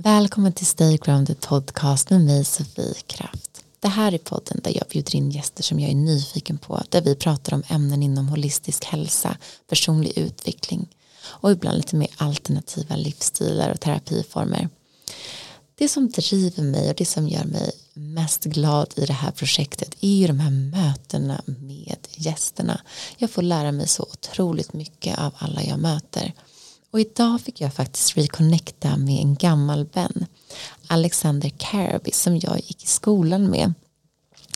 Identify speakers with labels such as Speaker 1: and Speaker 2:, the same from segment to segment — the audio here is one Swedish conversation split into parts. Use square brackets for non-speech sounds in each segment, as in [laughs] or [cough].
Speaker 1: Välkommen till Stay Grounded Podcast med mig Sofie Kraft. Det här är podden där jag bjuder in gäster som jag är nyfiken på, där vi pratar om ämnen inom holistisk hälsa, personlig utveckling och ibland lite mer alternativa livsstilar och terapiformer. Det som driver mig och det som gör mig mest glad i det här projektet är ju de här mötena med gästerna. Jag får lära mig så otroligt mycket av alla jag möter. Och idag fick jag faktiskt reconnecta med en gammal vän, Alexander Caraby, som jag gick i skolan med.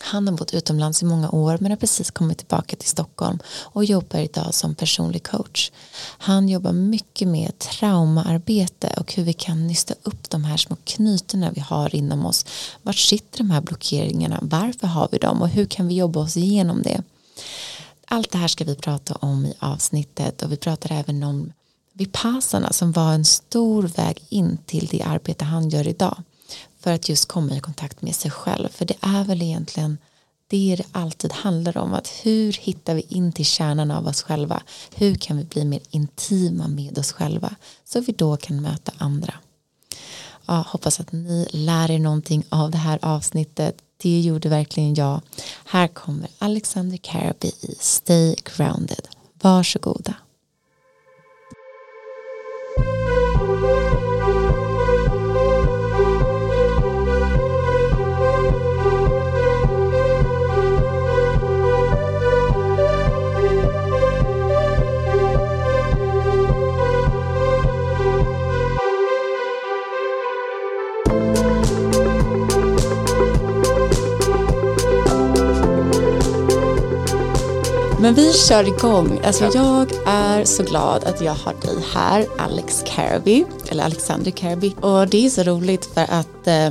Speaker 1: Han har bott utomlands i många år men har precis kommit tillbaka till Stockholm och jobbar idag som personlig coach. Han jobbar mycket med traumaarbete och hur vi kan nysta upp de här små knytena vi har inom oss. Vart sitter de här blockeringarna? Varför har vi dem och hur kan vi jobba oss igenom det? Allt det här ska vi prata om i avsnittet och vi pratar även om Vipassana som var en stor väg in till det arbete han gör idag för att just komma i kontakt med sig själv. För det är väl egentligen det det alltid handlar om att hur hittar vi in till kärnan av oss själva? Hur kan vi bli mer intima med oss själva så vi då kan möta andra? Ja, hoppas att ni lär er någonting av det här avsnittet. Det gjorde verkligen jag. Här kommer Alexander Carby i Stay Grounded. Varsågoda. Música Men vi kör igång. Alltså jag är så glad att jag har dig här, Alex Carby, eller Alexander Carby. Och det är så roligt för att eh,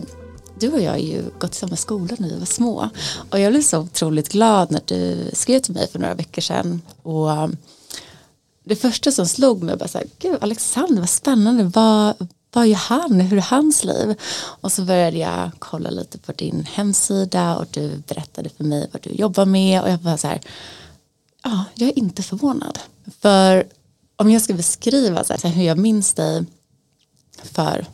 Speaker 1: du och jag har ju gått i samma skola när vi var små. Och jag blev så otroligt glad när du skrev till mig för några veckor sedan. Och um, det första som slog mig var så här, gud Alexander vad spännande, vad, vad gör han, hur är hans liv? Och så började jag kolla lite på din hemsida och du berättade för mig vad du jobbar med och jag var så här, ja, jag är inte förvånad. För om jag ska beskriva så här, hur jag minns dig för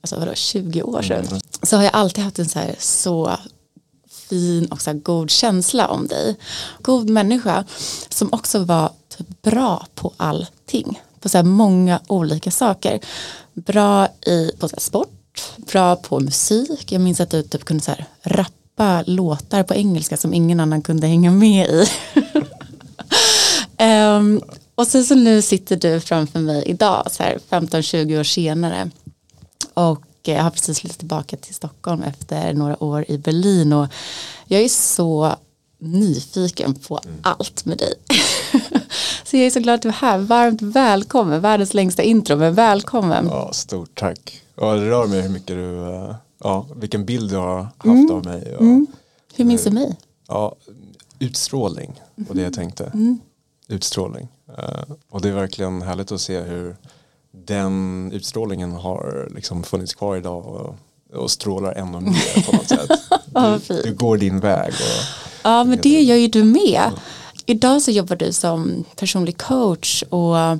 Speaker 1: alltså vadå, 20 år sedan mm. så har jag alltid haft en så, här, så fin och så god känsla om dig. God människa som också var typ bra på allting. På så många olika saker. Bra i, på så sport, bra på musik. Jag minns att du typ kunde så rappa låtar på engelska som ingen annan kunde hänga med i. [laughs] Um, och sen så nu sitter du framför mig idag, så här 15-20 år senare. Och jag har precis flyttat tillbaka till Stockholm efter några år i Berlin. Och jag är så nyfiken på mm. allt med dig. [laughs] så jag är så glad att du är här. Varmt välkommen. Världens längsta intro, men välkommen.
Speaker 2: Ja, stort tack. Ja, det rör mig hur mycket du, eh, ja, vilken bild du har haft mm. av mig. Och,
Speaker 1: mm. Hur minns du mig?
Speaker 2: Ja, utstrålning var det jag tänkte. Utstrålning. Uh, och det är verkligen härligt att se hur den utstrålningen har liksom funnits kvar idag och, och strålar ännu mer på något sätt. [laughs] Du, du, går din väg. Och,
Speaker 1: ja men det gör ju du med. Idag så jobbar du som personlig coach och eh,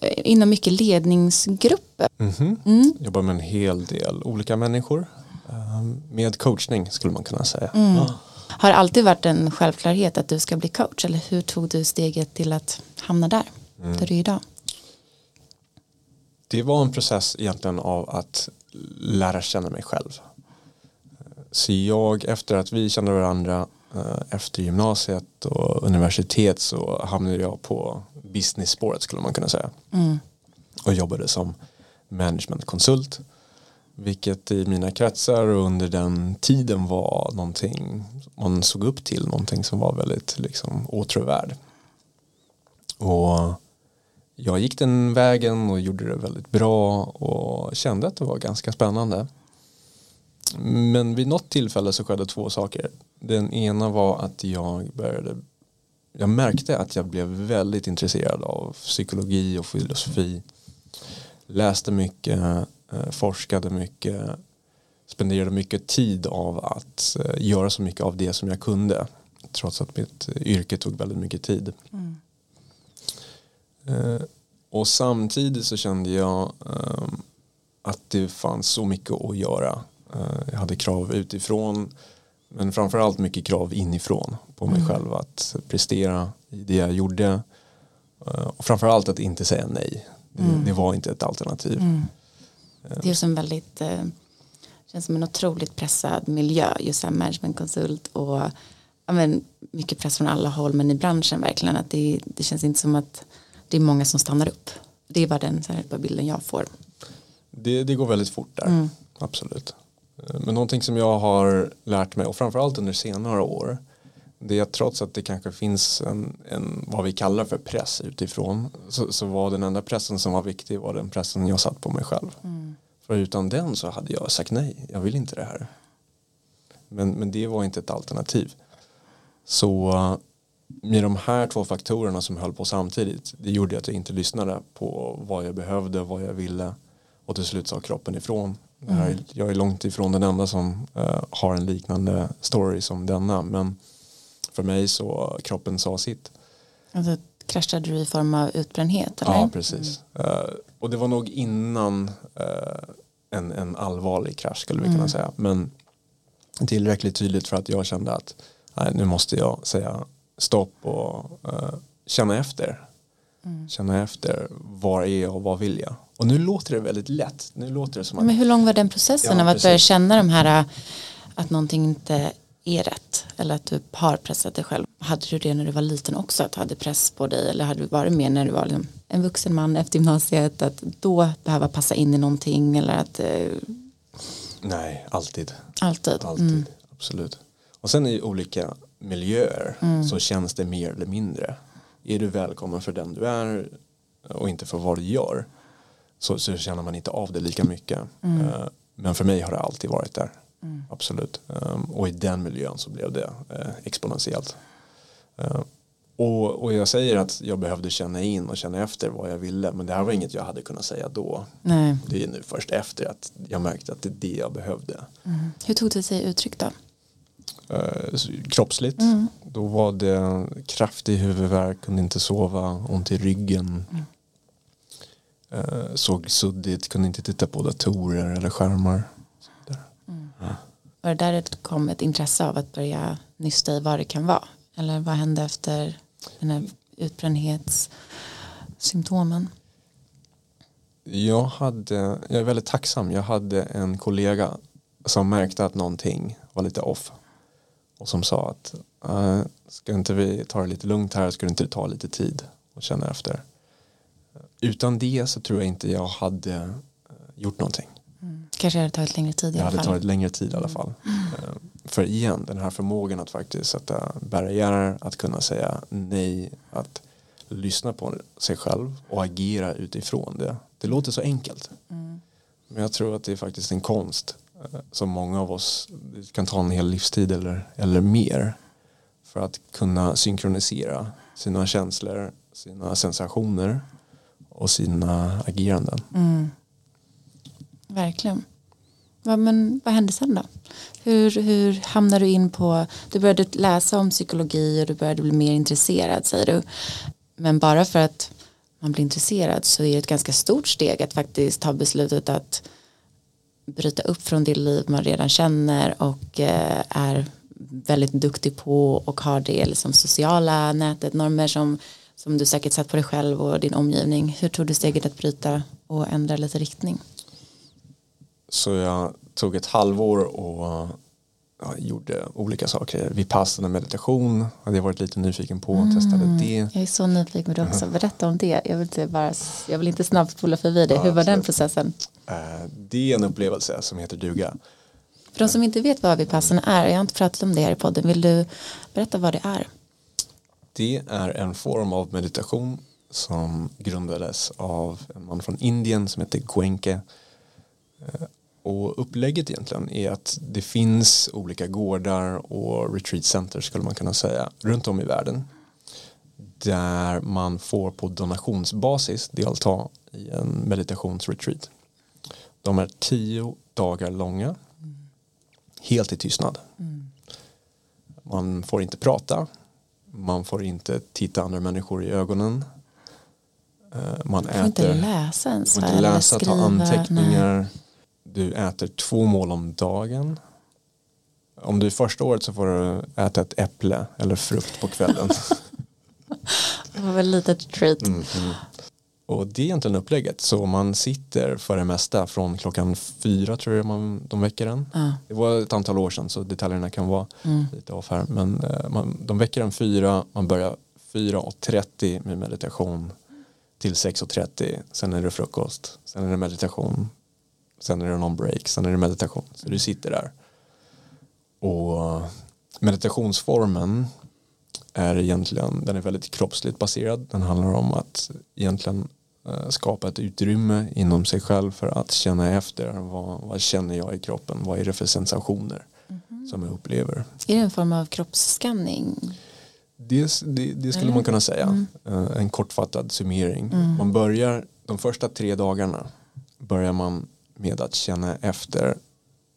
Speaker 1: inom mycket ledningsgrupper.
Speaker 2: Mm -hmm. mm. Jobbar med en hel del olika människor. Uh, med coachning skulle man kunna säga. Mm.
Speaker 1: Har det alltid varit en självklarhet att du ska bli coach eller hur tog du steget till att hamna där, mm. där du är idag?
Speaker 2: Det var en process egentligen av att lära känna mig själv. Så jag, efter att vi kände varandra eh, efter gymnasiet och universitet så hamnade jag på business-spåret skulle man kunna säga. Mm. Och jobbade som managementkonsult vilket i mina kretsar och under den tiden var någonting man såg upp till, någonting som var väldigt liksom, åtråvärd. Och jag gick den vägen och gjorde det väldigt bra och kände att det var ganska spännande. Men vid något tillfälle så skedde två saker. Den ena var att jag började jag märkte att jag blev väldigt intresserad av psykologi och filosofi. Läste mycket, forskade mycket, spenderade mycket tid av att eh, göra så mycket av det som jag kunde. Trots att mitt yrke tog väldigt mycket tid. Mm. Och samtidigt så kände jag ehm, att det fanns så mycket att göra. Eh, jag hade krav utifrån men framförallt mycket krav inifrån på mig mm. själv att prestera i det jag gjorde eh, och framförallt att inte säga nej. Det, mm. det var inte ett alternativ.
Speaker 1: Det är som väldigt eh, känns som en otroligt pressad miljö just som managementkonsult och ja, men, mycket press från alla håll men i branschen verkligen att det, det känns inte som att det är många som stannar upp. Det är bara den så här, bilden jag får.
Speaker 2: Det, det går väldigt fort där, mm. absolut. Eh, men någonting som jag har lärt mig och framförallt under senare år det är att trots att det kanske finns en, en vad vi kallar för press utifrån så, så, var den enda pressen som var viktig var den pressen jag satt på mig själv. Mm. För utan den så hade jag sagt nej, jag vill inte det här. Men, men det var inte ett alternativ. Så med de här två faktorerna som höll på samtidigt det gjorde att jag inte lyssnade på vad jag behövde, vad jag ville och till slut sa kroppen ifrån. Mm. Jag är långt ifrån den enda som uh, har en liknande story som denna men för mig så kroppen sa sitt.
Speaker 1: Alltså, kraschade du i form av utbrändhet? Eller?
Speaker 2: Ja, precis. Mm. Uh, och det var nog innan uh, en, en allvarlig krasch skulle vi kunna mm. säga. Men tillräckligt tydligt för att jag kände att nej, nu måste jag säga stopp och uh, känna efter. Mm. Känna efter var är jag och vad vill jag. Och nu låter det väldigt lätt. Nu låter det som att,
Speaker 1: Men hur lång var den processen ja, av att precis. börja känna de här att någonting inte är rätt eller att du har pressat dig själv. Hade du det när du var liten också att du hade press på dig eller hade du varit med när du var liksom en vuxen man efter gymnasiet att då behöva passa in i någonting eller att eh...
Speaker 2: Nej, alltid.
Speaker 1: Alltid.
Speaker 2: Alltid, mm. absolut. Och sen i olika miljöer mm. så känns det mer eller mindre. Är du välkommen för den du är och inte för vad du gör så, så känner man inte av det lika mycket. Mm. Uh, men för mig har det alltid varit där. Mm. Absolut. Um, och i den miljön så blev det uh, exponentiellt. Uh, och, och jag säger att jag behövde känna in och känna efter vad jag ville. Men det här var inget jag hade kunnat säga då. Nej. Det är nu först efter att jag märkte att det är det jag behövde.
Speaker 1: Mm. Hur tog det sig uttryck då?
Speaker 2: Uh, kroppsligt. Mm. Då var det kraftig huvudvärk, kunde inte sova, ont i ryggen. Mm. Uh, såg suddigt, kunde inte titta på datorer eller skärmar.
Speaker 1: Var det där det kom ett intresse av att börja nysta i vad det kan vara? Eller vad hände efter den här utbrändhetssymptomen?
Speaker 2: Jag, hade, jag är väldigt tacksam. Jag hade en kollega som märkte att någonting var lite off. Och som sa att äh, ska inte vi ta det lite lugnt här, ska det inte ta lite tid och känna efter. Utan det så tror jag inte jag hade eh, gjort någonting.
Speaker 1: Mm. Kanske hade tagit längre tid i
Speaker 2: alla fall.
Speaker 1: Det
Speaker 2: hade tagit längre tid i alla fall. Mm. För igen, den här förmågan att faktiskt sätta barriärer, att kunna säga nej, att lyssna på sig själv och agera utifrån det. Det låter så enkelt. Mm. Men jag tror att det är faktiskt en konst eh, som många av oss kan ta en hel livstid eller, eller mer för att kunna synkronisera sina känslor, sina sensationer och sina ageranden. Mm.
Speaker 1: Verkligen. Ja, men vad hände sen då? Hur, hur hamnade du in på, du började läsa om psykologi och du började bli mer intresserad säger du. Men bara för att man blir intresserad så är det ett ganska stort steg att faktiskt ta beslutet att bryta upp från det liv man redan känner och eh, är väldigt duktig på och har det liksom sociala nätet, normer som, som du säkert satt på dig själv och din omgivning. Hur tog du steget att bryta och ändra lite riktning?
Speaker 2: Så jag tog ett halvår och ja, gjorde olika saker. Vi passade meditation, hade jag varit lite nyfiken på, mm. testade det.
Speaker 1: Jag är så nyfiken på det också, berätta om det. Jag vill inte, bara, jag vill inte snabbt spola förbi det. Ja, Hur var den processen?
Speaker 2: Eh, det är en upplevelse som heter duga.
Speaker 1: För de som inte vet vad Vipassana är, jag har inte pratat om det här i podden, vill du berätta vad det är?
Speaker 2: Det är en form av meditation som grundades av en man från Indien som heter Gwenke eh, och upplägget egentligen är att det finns olika gårdar och retreat center skulle man kunna säga runt om i världen där man får på donationsbasis delta i en meditationsretreat. De är tio dagar långa helt i tystnad. Man får inte prata man får inte titta andra människor i ögonen Eh, Man
Speaker 1: Du får inte
Speaker 2: äter,
Speaker 1: läsa ens
Speaker 2: får
Speaker 1: va?
Speaker 2: inte läsa, ta anteckningar. Du äter två mål om dagen. Om du är första året så får du äta ett äpple eller frukt på kvällen. [laughs]
Speaker 1: Det var väl lite treat.
Speaker 2: Mm, mm. Och det är egentligen upplägget. Så man sitter för det mesta från klockan fyra tror jag man, de väcker en.
Speaker 1: Ja.
Speaker 2: Det var ett antal år sedan så detaljerna kan vara
Speaker 1: Mm.
Speaker 2: lite off här. Men eh, man, de väcker en fyra, man börjar 4.30 med meditation till 6.30. Sen är det frukost, sen är det meditation, sen är det någon break, sen är det meditation. Så du sitter där. Och meditationsformen är egentligen, den är väldigt kroppsligt baserad. Den handlar om att egentligen eh, skapa ett utrymme inom sig själv för att känna efter vad, vad känner jag i kroppen, vad är det för sensationer som jag upplever.
Speaker 1: Är det en form av kroppsskanning?
Speaker 2: Det, det, det skulle
Speaker 1: Eller?
Speaker 2: man kunna säga.
Speaker 1: Mm.
Speaker 2: Eh, En kortfattad summering. Man börjar, de första tre dagarna börjar man med att känna efter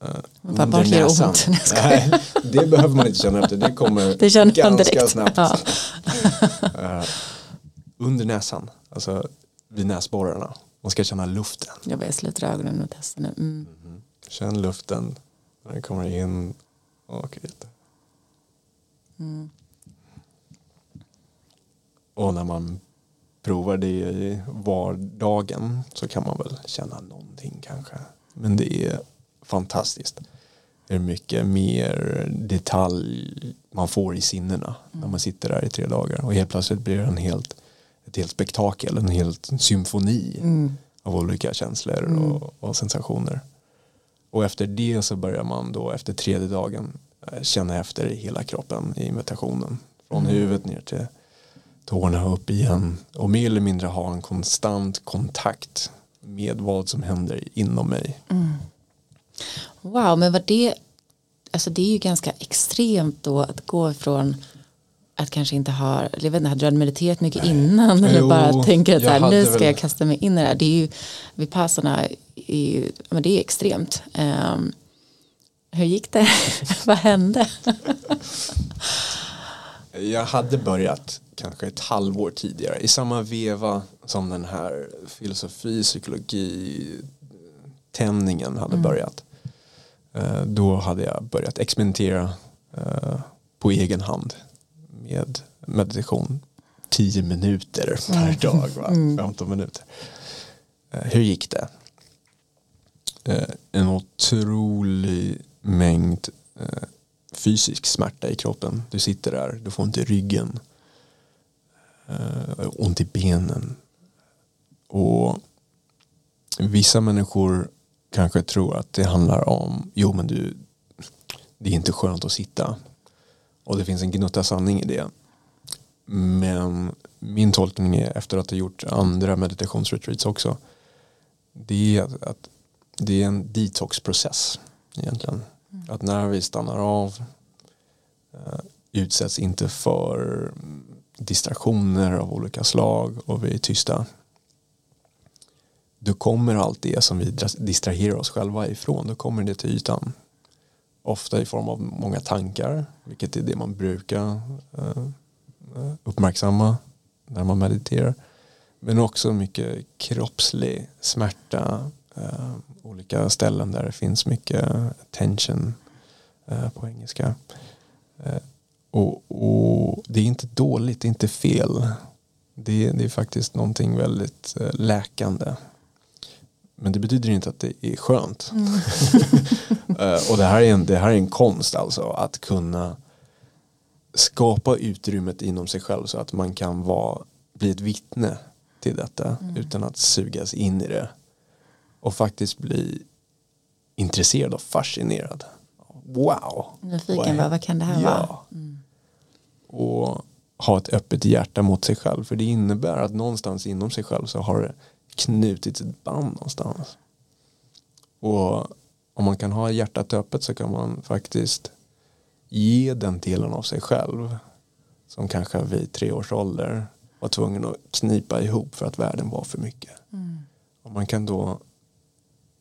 Speaker 2: uh,
Speaker 1: gör det ont? [laughs] Nej,
Speaker 2: det behöver man inte känna efter. Det kommer [laughs]
Speaker 1: Det
Speaker 2: ganska
Speaker 1: direkt.
Speaker 2: snabbt.
Speaker 1: Ja. [laughs]
Speaker 2: Eh, under näsan, alltså vid näsborrarna. Man ska känna luften.
Speaker 1: Jag bara sluter ögonen och testar nu. Mm.
Speaker 2: Känn luften när den kommer in och ut.
Speaker 1: Mm.
Speaker 2: Och när man provar det i vardagen så kan man väl känna någonting kanske. Men det är fantastiskt. Det är mycket mer detalj man får i sinnena när man sitter där i tre dagar. Och helt plötsligt blir det en helt, ett helt spektakel, en helt symfoni
Speaker 1: Mm.
Speaker 2: av olika känslor och, och sensationer. Och efter det så börjar man då efter tredje dagen eh, känna efter hela kroppen i meditationen. Från huvudet ner till tårna upp igen och mer eller mindre ha en konstant kontakt med vad som händer inom mig.
Speaker 1: Wow, men vad det, alltså det är ju ganska extremt då att gå ifrån att kanske inte ha, jag vet inte, hade du hade mediterat mycket innan [laughs] eller
Speaker 2: Jo,
Speaker 1: bara tänker att här, nu ska
Speaker 2: väl-
Speaker 1: jag kasta mig in i det här. Det är ju, Vipassana är ju, men det är extremt. Ehm, hur gick det? [laughs] vad hände?
Speaker 2: Jag hade börjat kanske ett halvår tidigare i samma veva som den här filosofi, psykologi tändningen hade börjat. Eh, Då hade jag börjat experimentera eh, på egen hand med meditation. 10 minuter per dag, va? 15 minuter. Eh, Hur gick det? En otrolig mängd fysisk smärta i kroppen. Du sitter där, du får ont i ryggen. Eh, ont i benen. Och vissa människor kanske tror att det handlar om, jo men du, det är inte skönt att sitta. Och det finns en gnutta sanning i det. Men min tolkning är efter att ha gjort andra meditationsretreats också. Det är att, att det är en detoxprocess egentligen. Att när vi stannar av eh, utsätts inte för mm, distraktioner av olika slag och vi är tysta. Då kommer allt det som vi distraherar oss själva ifrån, då kommer det till ytan. Ofta i form av många tankar, vilket är det man brukar eh, eh, uppmärksamma när man mediterar. Men också mycket kroppslig smärta, eh, olika ställen där det finns mycket tension på engelska. Och, och det är inte dåligt, det är inte fel. Det, det är faktiskt någonting väldigt eh, läkande. Men det betyder inte att det är skönt. [laughs] Eh, och det här, är en, det här är en konst alltså, att kunna skapa utrymmet inom sig själv så att man kan vara, bli ett vittne till detta utan att sugas in i det. Och faktiskt bli intresserad och fascinerad. Wow!
Speaker 1: Nyfiken,
Speaker 2: Vad är-
Speaker 1: vad, kan det här vara? Mm.
Speaker 2: Och ha ett öppet hjärta mot sig själv. För det innebär att någonstans inom sig själv så har det knutits ett band någonstans. Och om man kan ha hjärtat öppet så kan man faktiskt ge den delen av sig själv som kanske vid tre års ålder var tvungen att knipa ihop för att världen var för mycket. Och man kan då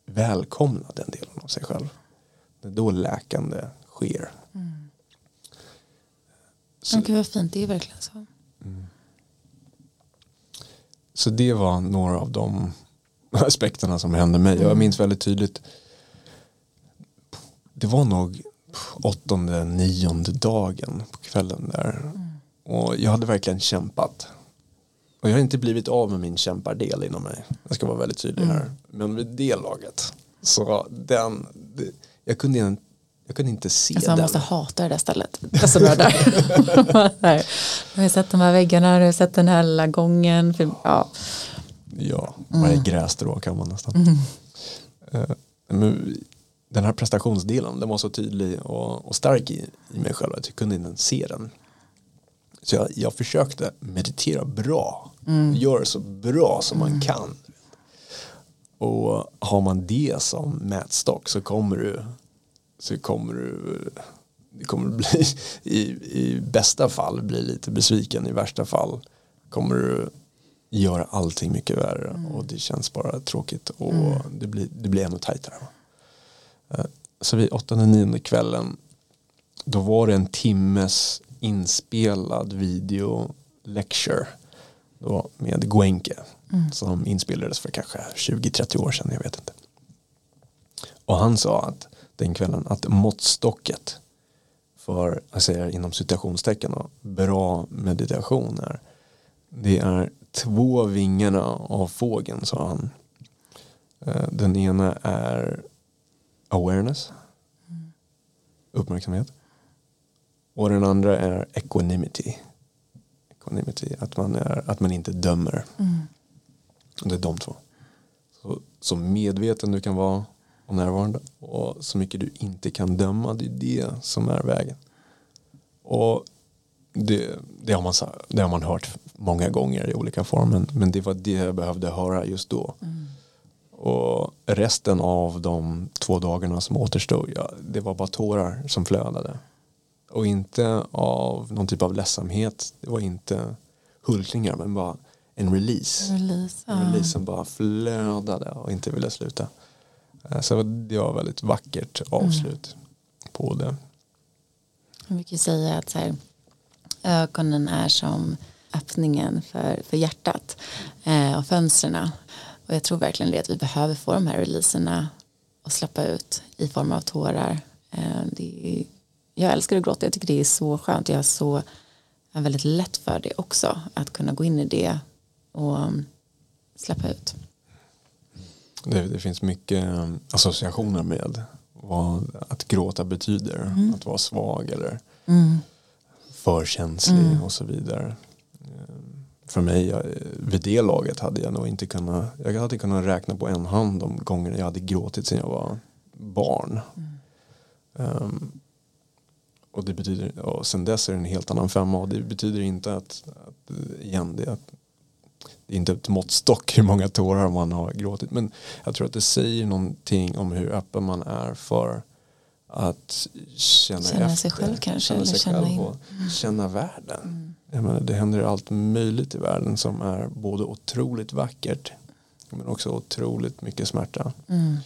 Speaker 2: välkomna den delen av sig själv. Det är då läkande sker. Så-
Speaker 1: Men gud vad fint, det är verkligen så.
Speaker 2: så det var några av de [laughs] aspekterna som hände mig. Jag minns väldigt tydligt. Det var nog åttonde, nionde dagen på kvällen där. Och jag hade verkligen kämpat. Och jag har inte blivit av med min kämpardel inom mig. Jag ska vara väldigt tydlig här. Men vid det laget. Så den, jag, kunde, jag kunde inte se
Speaker 1: Alltså
Speaker 2: den.
Speaker 1: man måste hata det där stället. Alltså bara där. [laughs] där. Jag har sett de här väggarna, jag har sett den här lilla gången. Ja.
Speaker 2: Ja, varje
Speaker 1: Mm.
Speaker 2: grässtrå kan man nästan. Eh, men den här prestationsdelen, den var så tydlig och, och stark i, i mig själv att jag kunde inte se den. Så jag, jag försökte meditera bra,
Speaker 1: Mm.
Speaker 2: göra så bra som man kan. Och har man det som mätstock så kommer du så kommer du det kommer bli [laughs] i, i bästa fall bli lite besviken. I värsta fall kommer du göra allting mycket värre. Och det känns bara tråkigt. Och det, blir, det blir ännu tajtare. Eh, Så vid åttonde, nionde kvällen då var det en timmes inspelad video lecture då med Gwenke som inspelades för kanske 20-30 år sedan, jag vet inte. Och han sa att den kvällen att måttstocket för, jag säger inom citationstecken då, bra meditation är det är två vingarna av fågeln sa han. Eh, Den ena är awareness, uppmärksamhet. Och den andra är equanimity. Equanimity, att man, är, att man inte dömer. Det är de två. Så, så medveten du kan vara och närvarande och så mycket du inte kan döma, det är det som är vägen. Och det, det, har man, det har man hört många gånger i olika former men det var det jag behövde höra just då. Och resten av de två dagarna som återstod, ja, det var bara tårar som flödade. Och inte av någon typ av ledsamhet, det var inte hulkningar men bara en release.
Speaker 1: Release.
Speaker 2: En release som bara flödade och inte ville sluta. Eh, Så det var väldigt vackert avslut på det.
Speaker 1: Man brukar säga att så här, ögonen är som öppningen för, för hjärtat eh, och fönstren. Och jag tror verkligen det att vi behöver få de här releaserna och släppa ut i form av tårar. Eh, det är, jag älskar att gråta, jag tycker det är så skönt. Jag är så jag är väldigt lätt för det också, att kunna gå in i det och um, släppa ut.
Speaker 2: Det, det finns mycket eh, associationer med vad att gråta betyder. Att vara svag eller förkänslig och så vidare. Eh, För mig, jag, vid det laget hade jag nog inte kunnat, jag hade kunnat räkna på en hand de gånger jag hade gråtit sedan jag var barn. Ehm, och det betyder, och sen dess är det en helt annan femma och det betyder inte att, att igen, det att, det är inte ett måttstock hur många tårar man har gråtit men jag tror att det säger någonting om hur öppen man är för att känna,
Speaker 1: Känna
Speaker 2: efter,
Speaker 1: sig själv kanske,
Speaker 2: känna
Speaker 1: eller
Speaker 2: sig
Speaker 1: känna
Speaker 2: själv
Speaker 1: in.
Speaker 2: och känna världen. Jag menar, det händer allt möjligt i världen som är både otroligt vackert men också otroligt mycket smärta.
Speaker 1: Mm.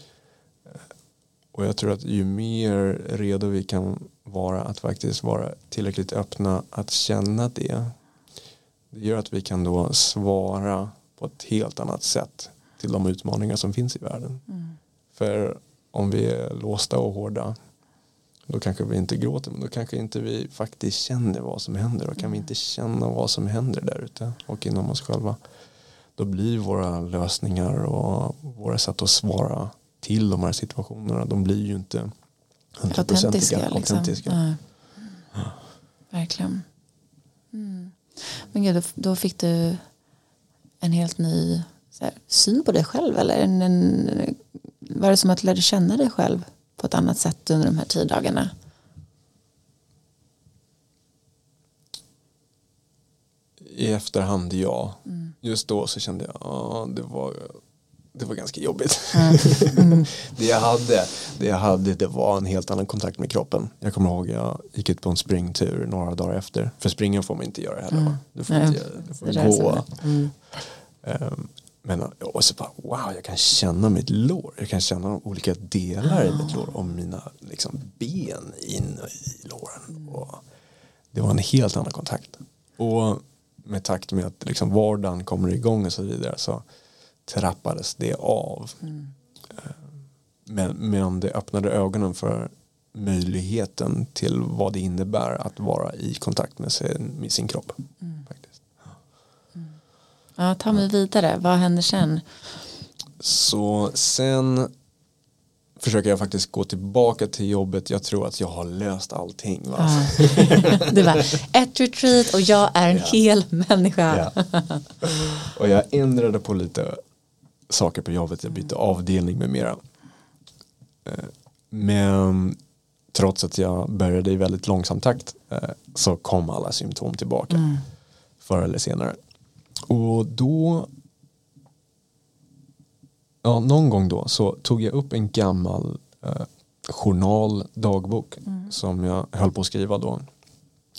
Speaker 2: Och jag tror att ju mer redo vi kan vara att faktiskt vara tillräckligt öppna att känna det. Det gör att vi kan då svara på ett helt annat sätt till de utmaningar som finns i världen. För om vi är låsta och hårda då kanske vi inte gråter men då kanske inte vi faktiskt känner vad som händer. Då kan vi inte känna vad som händer där ute och inom oss själva. Då blir våra lösningar och våra sätt att svara till de här situationerna de blir ju inte hundraprocentiga.
Speaker 1: autentiska. Liksom.
Speaker 2: autentiska.
Speaker 1: Ja. Verkligen. Mm. Men gud, då, fick du en helt ny här, syn på dig själv eller en, en, var det som att du lärde känna dig själv på ett annat sätt under de här tio dagarna?
Speaker 2: I efterhand ja. Just då så kände jag ja, det var det var ganska jobbigt. [laughs] det, jag hade, det jag hade det var en helt annan kontakt med kroppen. Jag kommer ihåg jag gick ut på en springtur några dagar efter. För springa får man inte göra heller. va? Du får, inte, du får gå.
Speaker 1: Mm.
Speaker 2: Ehm, men och så bara wow, jag kan känna mitt lår. Jag kan känna de olika delar i mitt lår och mina liksom, ben in i låren. Och det var en helt annan kontakt. Och med takt med att liksom vardagen kommer igång och så vidare så trappades det av. Mm. Men, men det öppnade ögonen för möjligheten till vad det innebär att vara i kontakt med sin, med sin kropp. Mm. Faktiskt.
Speaker 1: Mm. Ja, ta mig vidare, vad händer sen?
Speaker 2: Så sen försöker jag faktiskt gå tillbaka till jobbet. Jag tror att jag har löst allting. Va? Ja. [laughs]
Speaker 1: Du bara, ett retreat och jag är en ja. hel människa. Ja.
Speaker 2: Och jag ändrade på lite saker på jobbet. Jag bytte avdelning med mera. Eh, men trots att jag började i väldigt långsam takt eh, så kom alla symptom tillbaka mm. förr eller senare. Och då ja, någon gång då så tog jag upp en gammal eh, journal, dagbok mm. som jag höll på att skriva då.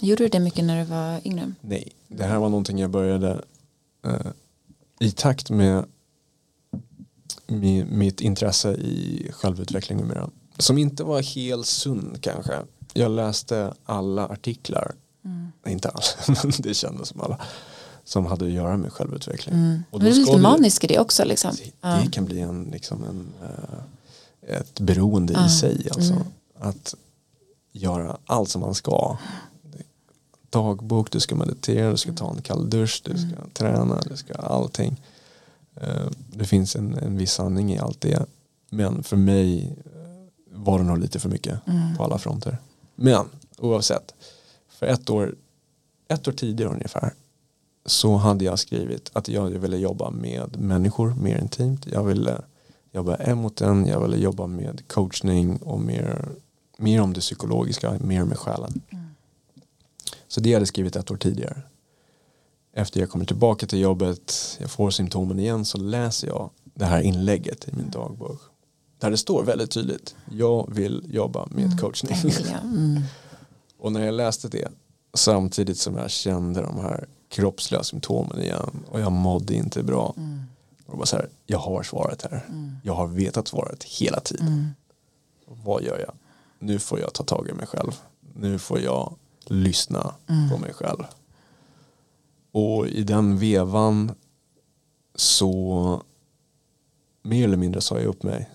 Speaker 1: Gjorde du det mycket när du var yngre?
Speaker 2: Nej, det här var någonting jag började eh, i takt med, med mitt intresse i självutveckling numera. Som inte var helt sund kanske. Jag läste alla artiklar, mm. inte alla, [laughs] men det kändes som alla som hade att göra med självutveckling. Mm.
Speaker 1: Och då det är lite manisk i det också. Liksom.
Speaker 2: Det, det kan bli en, liksom en, uh, ett beroende uh. i sig. Alltså. Mm. Att göra allt som man ska. Dagbok, du ska meditera, du ska ta en kall dusch, du ska mm. träna, du ska allting. Uh, det finns en, en viss sanning i allt det. Men för mig uh, var det nog lite för mycket mm. på alla fronter. Men oavsett, för ett år, ett år tidigare ungefär så hade jag skrivit att jag ville jobba med människor mer intimt. Jag ville jobba en mot en, jag ville jobba med coachning och mer, mer om det psykologiska, mer med själen. Mm. Så det hade jag skrivit ett år tidigare. Efter jag kommer tillbaka till jobbet, jag får symptomen igen så läser jag det här inlägget i min dagbok. Där det står väldigt tydligt, jag vill jobba med mm. coachning. [laughs] Mm. och när jag läste det samtidigt som jag kände de här kroppsliga symptomen igen och jag mådde inte bra. Mm. Och bara så här, jag har svaret här. Mm. Jag har vetat svaret hela tiden. Mm. Vad gör jag? Nu får jag ta tag i mig själv. Nu får jag lyssna mm. på mig själv. Och i den vevan så mer eller mindre sa jag upp mig.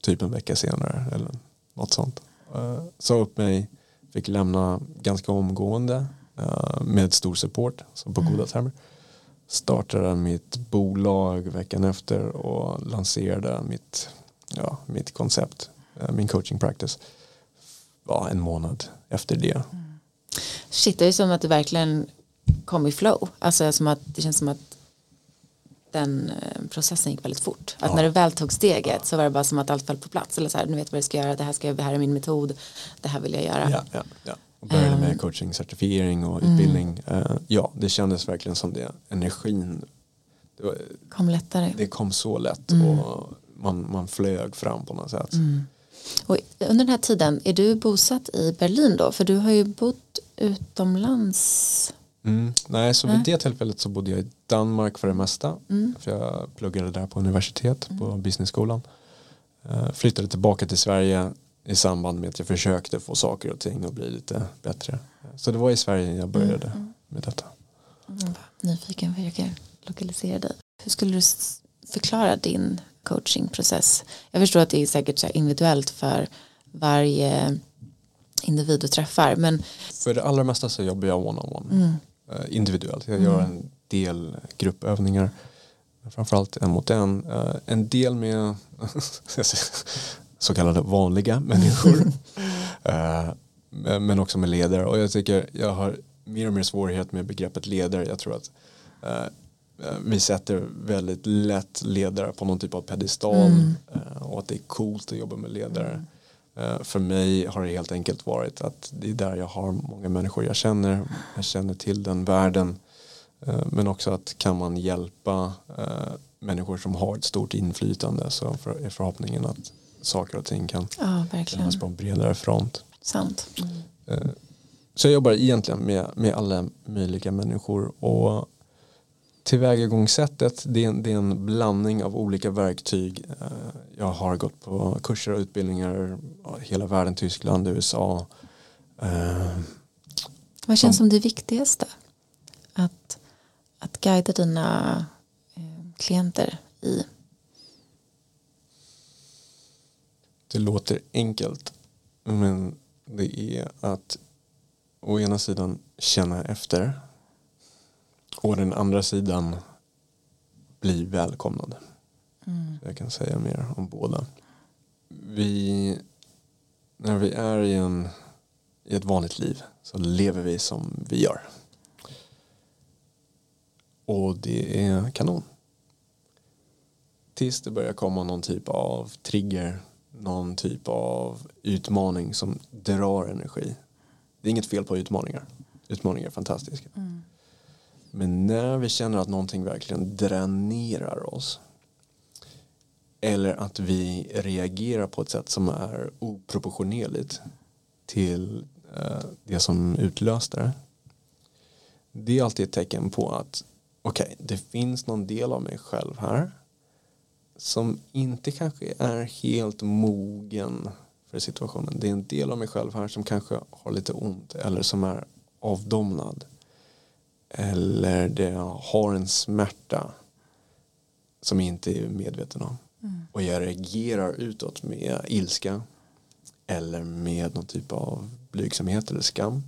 Speaker 2: Typ en vecka senare eller något sånt. Uh, sa upp mig, fick lämna ganska omgående Eh, med stor support, så på mm. goda termer. Startade mitt bolag veckan efter och lanserade mitt, ja, mitt koncept, uh, min coaching practice. Ja, en månad efter det. Mm.
Speaker 1: Shit, det är som att du verkligen kom i flow. Alltså som att det känns som att den eh, processen gick väldigt fort. Att ja. när du väl tog steget så var det bara som att allt föll på plats. Eller så här, nu vet vad jag ska göra, det här, ska, det här är min metod, det här vill jag göra.
Speaker 2: Ja, ja, ja och började med ehm. coaching, certifiering och mm. utbildning. Uh, ja, det kändes verkligen som det. Energin
Speaker 1: det var, kom lättare.
Speaker 2: Det kom så lätt mm. och man, man flög fram på något sätt. Mm.
Speaker 1: Och under den här tiden, är du bosatt i Berlin då? För du har ju bott utomlands.
Speaker 2: Mm. Nej, så vid det tillfället så bodde jag i Danmark för det mesta. Mm. För jag pluggade där på universitet, på mm. businessskolan. Uh, flyttade tillbaka till Sverige i samband med att jag försökte få saker och ting att bli lite bättre. Så det var i Sverige jag började mm. med detta.
Speaker 1: Mm. Nyfiken för jag kan lokalisera dig. Hur skulle du förklara din coachingprocess? Jag förstår att det är säkert så individuellt för varje individ du träffar. Men...
Speaker 2: För det allra mesta så jobbar jag one-on-one. Mm. Uh, individuellt. Jag gör mm. en del gruppövningar. Framförallt en mot en. Uh, en del med [laughs] så kallade vanliga människor. [laughs] uh, men också med ledare. Och jag tycker jag har mer och mer svårighet med begreppet ledare. Jag tror att vi sätter väldigt lätt ledare på någon typ av pedestal mm. och att det är coolt att jobba med ledare. Uh, för mig har det helt enkelt varit att det är där jag har många människor jag känner. Jag känner till den världen. Uh, men också att kan man hjälpa människor som har ett stort inflytande så är förhoppningen att saker och ting kan
Speaker 1: ja,
Speaker 2: på en bredare front.
Speaker 1: Sant.
Speaker 2: Mm. Så jag jobbar egentligen med, med alla möjliga människor och tillvägagångssättet det är, en, det är en blandning av olika verktyg. Eh, jag har gått på kurser och utbildningar hela världen, Tyskland, USA.
Speaker 1: Vad känns som, som det viktigaste? att, att guida dina eh, klienter i?
Speaker 2: Det låter enkelt men det är att å ena sidan känna efter och den andra sidan bli välkomnad. Mm. Jag kan säga mer om båda. Vi, när vi är i, en, i ett vanligt liv så lever vi som vi gör. Och det är kanon. Tills det börjar komma någon typ av trigger, någon typ av utmaning som drar energi. Det är inget fel på utmaningar. Utmaningar är fantastiska. Mm. Men när vi känner att någonting verkligen dränerar oss eller att vi reagerar på ett sätt som är oproportionerligt till eh, det som utlöste det. Det är alltid ett tecken på att okej, okay, det finns någon del av mig själv här som inte kanske är helt mogen för situationen. Det är en del av mig själv här som kanske har lite ont eller som är avdomnad. Eller det har en smärta som jag inte är medveten om. Mm. Och jag reagerar utåt med ilska eller med någon typ av blygsamhet eller skam.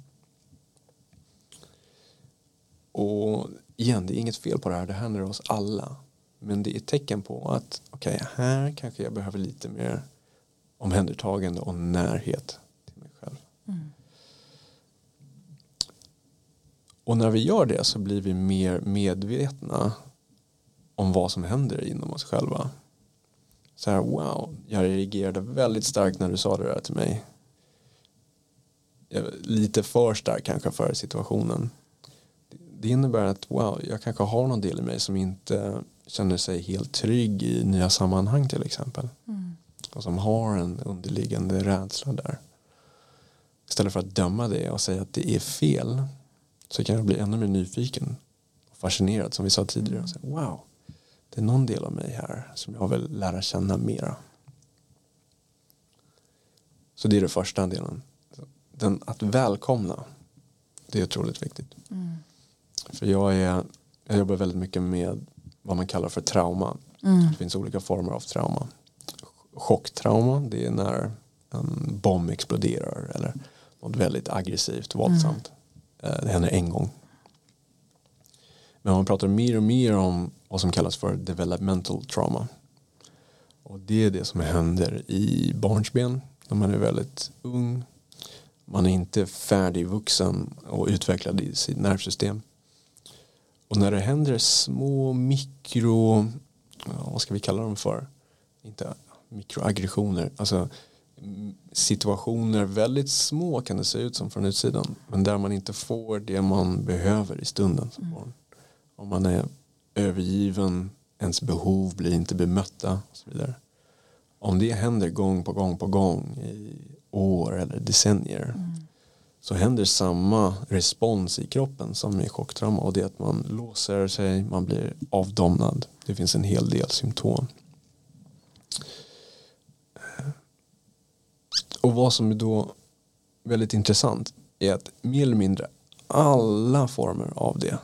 Speaker 2: Och igen, det är inget fel på det här, det händer oss alla. Men det är ett tecken på att okej, okay, här kanske jag behöver lite mer omhändertagande och närhet till mig själv. Mm. Och när vi gör det så blir vi mer medvetna om vad som händer inom oss själva. Så här, wow, jag reagerade väldigt starkt när du sa det där till mig. Lite för stark kanske för situationen. Det innebär att wow, jag kanske har någon del i mig som inte känner sig helt trygg i nya sammanhang till exempel. Mm. Och som har en underliggande rädsla där. Istället för att döma det och säga att det är fel så kan jag bli ännu mer nyfiken och fascinerad som vi sa tidigare. Och säga, wow, det är någon del av mig här som jag vill lära känna mera. Så det är det första delen. Den, att välkomna, det är otroligt viktigt. Mm. För jag, är, jag jobbar väldigt mycket med vad man kallar för trauma. Mm. Det finns olika former av trauma. Chocktrauma, det är när en bomb exploderar eller något väldigt aggressivt, våldsamt. Mm. Eh, det händer en gång. Men man pratar mer och mer om vad som kallas för developmental trauma. Och det är det som händer i barnsben när man är väldigt ung. Man är inte färdigvuxen och utvecklad i sitt nervsystem. Och när det händer små mikro, eh, vad ska vi kalla dem för? Inte mikroaggressioner, alltså situationer väldigt små kan det se ut som från utsidan men där man inte får det man behöver i stunden. Mm. Om man är övergiven, ens behov blir inte bemötta och så vidare. Om det händer gång på gång på gång i år eller decennier mm. så händer samma respons i kroppen som i chocktrauma och det är att man låser sig, man blir avdomnad. Det finns en hel del symptom. Och vad som är då väldigt intressant är att mer eller mindre alla former av det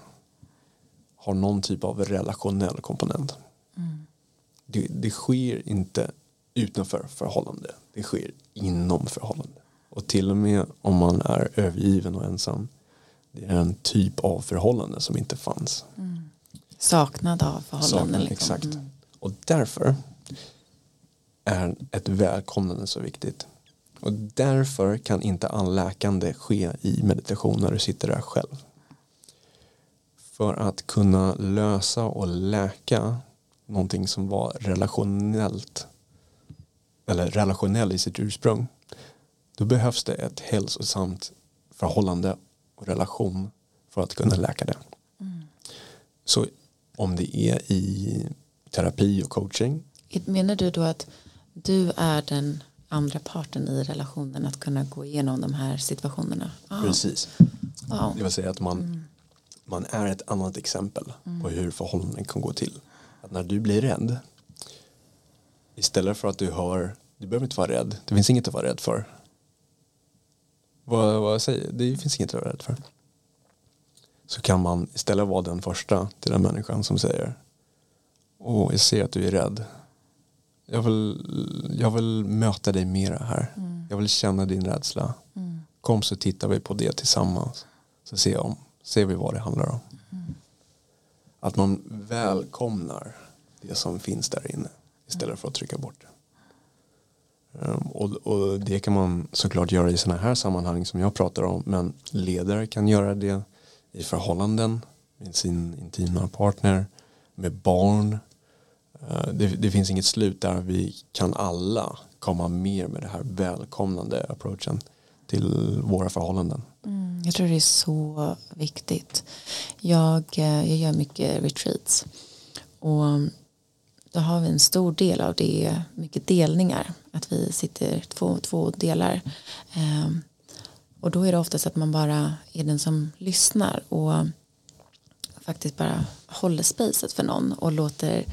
Speaker 2: har någon typ av relationell komponent. Mm. Det, det sker inte utanför förhållande. Det sker inom förhållande. Och till och med om man är övergiven och ensam. Det är en typ av förhållande som inte fanns. Mm.
Speaker 1: Saknad av förhållanden. Saknad,
Speaker 2: liksom. Exakt. Mm. Och därför är ett välkomnande så viktigt. Och därför kan inte all läkande ske i meditation när du sitter där själv för att kunna lösa och läka någonting som var relationellt eller relationell i sitt ursprung då behövs det ett hälsosamt förhållande och relation för att kunna läka det. Mm. Så om det är i terapi och coaching.
Speaker 1: Menar du då att du är den andra parten i relationen att kunna gå igenom de här situationerna?
Speaker 2: Ah. Precis. Wow. Det vill säga att man mm man är ett annat exempel mm. på hur förhållanden kan gå till. Att när du blir rädd istället för att du hör du behöver inte vara rädd, det finns inget att vara rädd för. Vad, vad jag säger, det finns inget att vara rädd för. så kan man istället vara den första till den människan som säger Åh, jag ser att du är rädd. Jag vill, jag vill möta dig mera här.
Speaker 1: Mm.
Speaker 2: Jag vill känna din rädsla. Kom så tittar vi på det tillsammans. Så ser, om, ser vi vad det handlar om. Att man välkomnar det som finns där inne istället för att trycka bort det. Um, och, och det kan man såklart göra i sådana här sammanhang som jag pratar om men ledare kan göra det i förhållanden med sin intima partner med barn Eh, det, det, finns inget slut där vi kan alla komma mer med det här välkomnande approachen till våra förhållanden.
Speaker 1: Mm, jag tror det är så viktigt. Jag, eh, jag gör mycket retreats och då har vi en stor del av det mycket delningar. Att vi sitter två, två delar. Ehm, och då är det oftast att man bara är den som lyssnar och faktiskt bara håller spacet för någon och låter,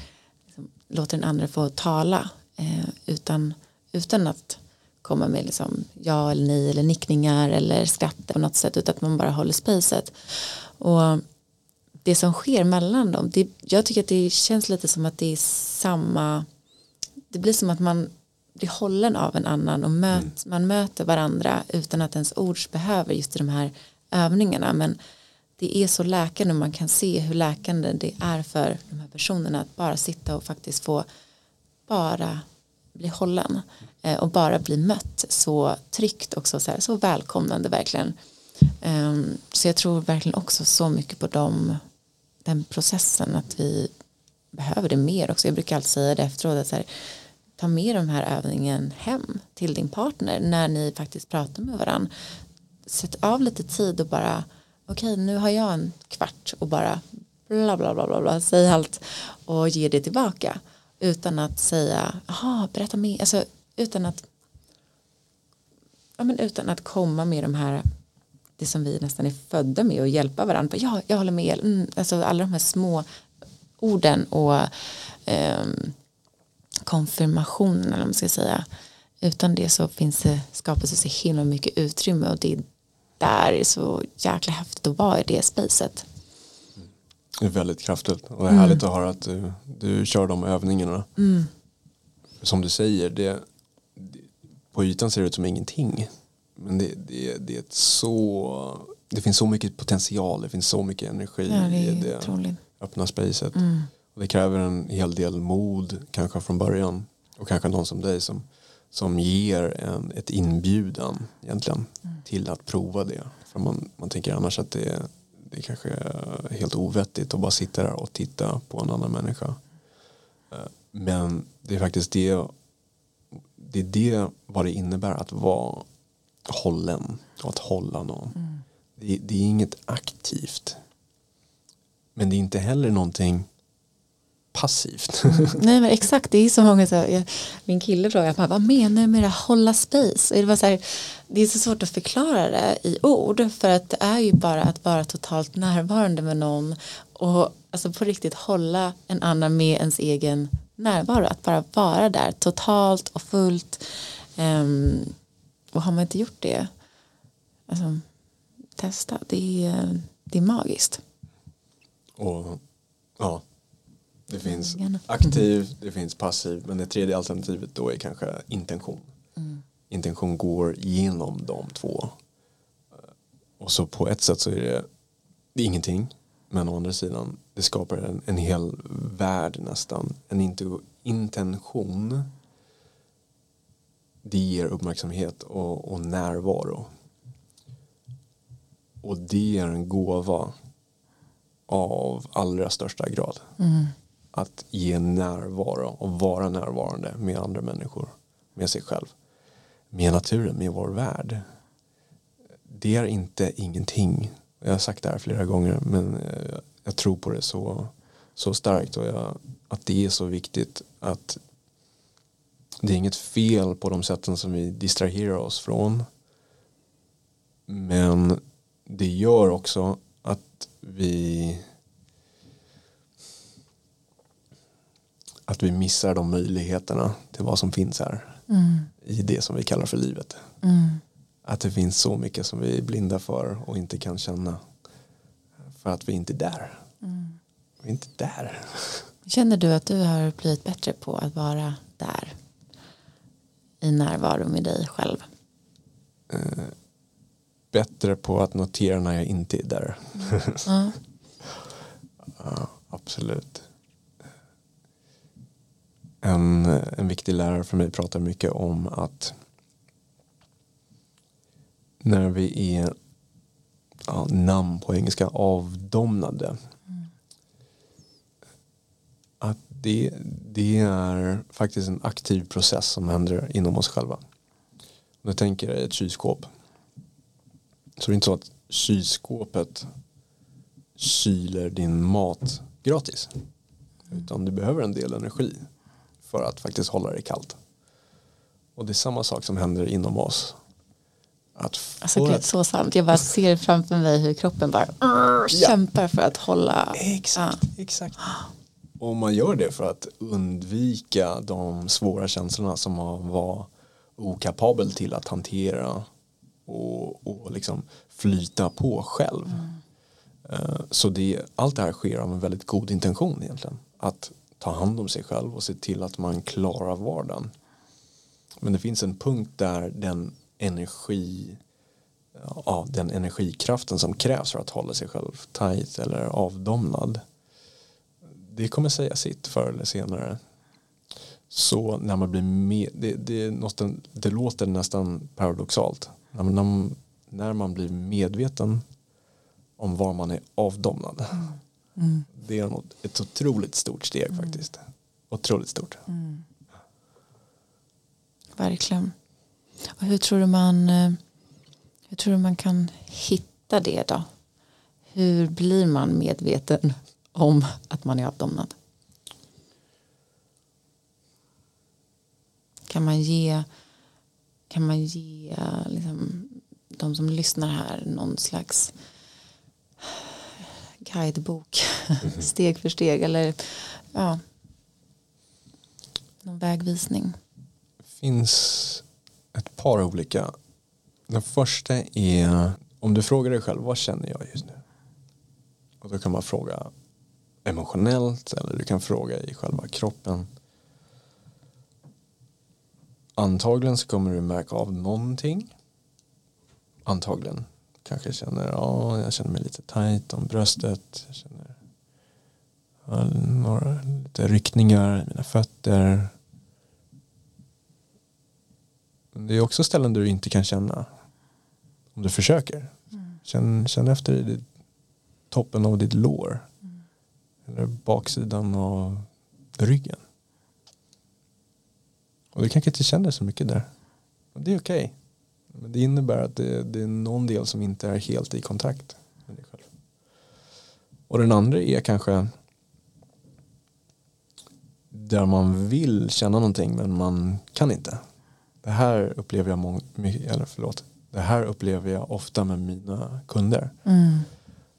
Speaker 1: låter den andra få tala eh, utan, utan att komma med liksom ja eller nej eller nickningar eller skratt på något sätt utan att man bara håller spacet. Och det som sker mellan dem, det, jag tycker att det känns lite som att det är samma, det blir som att man blir hållen av en annan och möt, mm. man möter varandra utan att ens ord behöver just i de här övningarna men det är så läkande och man kan se hur läkande det är för de här personerna att bara sitta och faktiskt få bara bli hållen eh, och bara bli mött så tryggt också så, här, så välkomnande verkligen. Ehm, så jag tror verkligen också så mycket på dem den processen att vi behöver det mer också. Jag brukar alltid säga det efteråt att så här, ta med de här övningen hem till din partner när ni faktiskt pratar med varandra sätt av lite tid och bara okej okay, nu har jag en kvart och bara bla bla bla bla, bla säg allt och ge det tillbaka. Utan att säga jaha berätta mer. Alltså utan att ja, men utan att komma med de här det som vi nästan är födda med och hjälpa varandra ja jag håller med. Mm, alltså alla de här små orden och eh, konfirmationen eller vad man ska säga. Utan det så finns det skapas det så himla mycket utrymme och det är där är så jäkla häftigt att vara i det spacet
Speaker 2: det är väldigt kraftfullt och det är mm. härligt att höra att du, du kör de övningarna mm. som du säger det, på ytan ser det ut som ingenting men det, det, det är ett så det finns så mycket potential det finns så mycket energi
Speaker 1: ja, det
Speaker 2: i det
Speaker 1: otroligt.
Speaker 2: öppna spacet mm. och det kräver en hel del mod kanske från början och kanske någon som dig som, som ger en, ett inbjudan egentligen mm. till att prova det för man, man tänker annars att det, det kanske är helt ovettigt att bara sitta där och titta på en annan människa eh, men det är faktiskt det det är det vad det innebär att vara hållen och att hålla någon. Mm. Det, det, är inget aktivt. Men det är inte heller någonting passivt.
Speaker 1: Mm. [laughs] Nej men exakt, det är så många så jag, min kille frågar vad menar du med att hålla space? Och det, var så här, det är så svårt att förklara det i ord för att det är ju bara att vara totalt närvarande med någon och alltså på riktigt hålla en annan med ens egen närvaro, att bara vara där totalt och fullt um, och har man inte gjort det alltså, testa det är, det är magiskt
Speaker 2: och ja det finns aktiv, det finns passiv men det tredje alternativet då är kanske intention mm. intention går genom de två och så på ett sätt så är det, det är ingenting men å andra sidan det skapar en, en hel värld nästan en intention det ger uppmärksamhet och, och närvaro. Och det är en gåva av allra största grad. Mm. Att ge närvaro och vara närvarande med andra människor, med sig själv, med naturen, med vår värld. Det är inte ingenting. Jag har sagt det här flera gånger men eh, jag tror på det så, så starkt och jag, att det är så viktigt att det är inget fel på de sätten som vi distraherar oss från. Men det gör också att vi att vi missar de möjligheterna till vad som finns här mm. i det som vi kallar för livet. Mm. Att det finns så mycket som vi är blinda för och inte kan känna för att vi inte är där.
Speaker 1: Mm.
Speaker 2: Vi är inte där.
Speaker 1: Känner du att du har blivit bättre på att vara där? I närvaro med dig själv?
Speaker 2: Eh, bättre på att notera när jag inte är där.
Speaker 1: Ja. [laughs]
Speaker 2: Ja, absolut. En, en viktig lärare för mig pratar mycket om att när vi är ja, namn på engelska avdomnade att det, det är faktiskt en aktiv process som händer inom oss själva. Om du tänker dig ett kylskåp så det är inte så att kylskåpet kyler din mat gratis. Utan du behöver en del energi för att faktiskt hålla dig kallt. Och det är samma sak som händer inom oss. Att
Speaker 1: Alltså gud,
Speaker 2: att,
Speaker 1: så sant. Jag bara ser framför mig hur kroppen bara "Arr", kämpar för att hålla.
Speaker 2: exakt, exakt. Och man gör det för att undvika de svåra känslorna som man var okapabel till att hantera och, och liksom flyta på själv. Eh, Så det, allt det här sker av en väldigt god intention egentligen. Att ta hand om sig själv och se till att man klarar vardagen. Men det finns en punkt där den energi ja, den energikraften som krävs för att hålla sig själv tajt eller avdomnad det kommer säga sitt förr eller senare. Så när man blir med, det, det, något, det låter nästan paradoxalt. När man, när man blir medveten om var man är avdomnad. Mm. Det är ett otroligt stort steg faktiskt. Otroligt stort.
Speaker 1: Verkligen. Och hur tror du man eh, hur tror du man kan hitta det då? Hur blir man medveten om att man är avdomnad? Kan man ge kan man ge liksom, de som lyssnar här någon slags guidebok [laughs] steg för steg eller ja någon vägvisning?
Speaker 2: Det finns ett par olika. Den första är om du frågar dig själv vad känner jag just nu? Och då kan man fråga emotionellt eller du kan fråga i själva kroppen. Antagligen så kommer du märka av någonting. Antagligen. Kanske känner, ja, jag känner mig lite tajt om bröstet. Jag känner ja, några lite ryckningar i mina fötter. Men det är också ställen du inte kan känna. Om du försöker. Känn, känn efter i ditt, toppen av ditt lår. Eller baksidan av ryggen. Och du kanske inte känner så mycket där. Och det är okej. Men det innebär att det, det är någon del som inte är helt i kontakt med dig själv. Och den andra är kanske där man vill känna någonting men man kan inte. Det här upplever jag mång, eller förlåt, det här upplever jag ofta med mina kunder.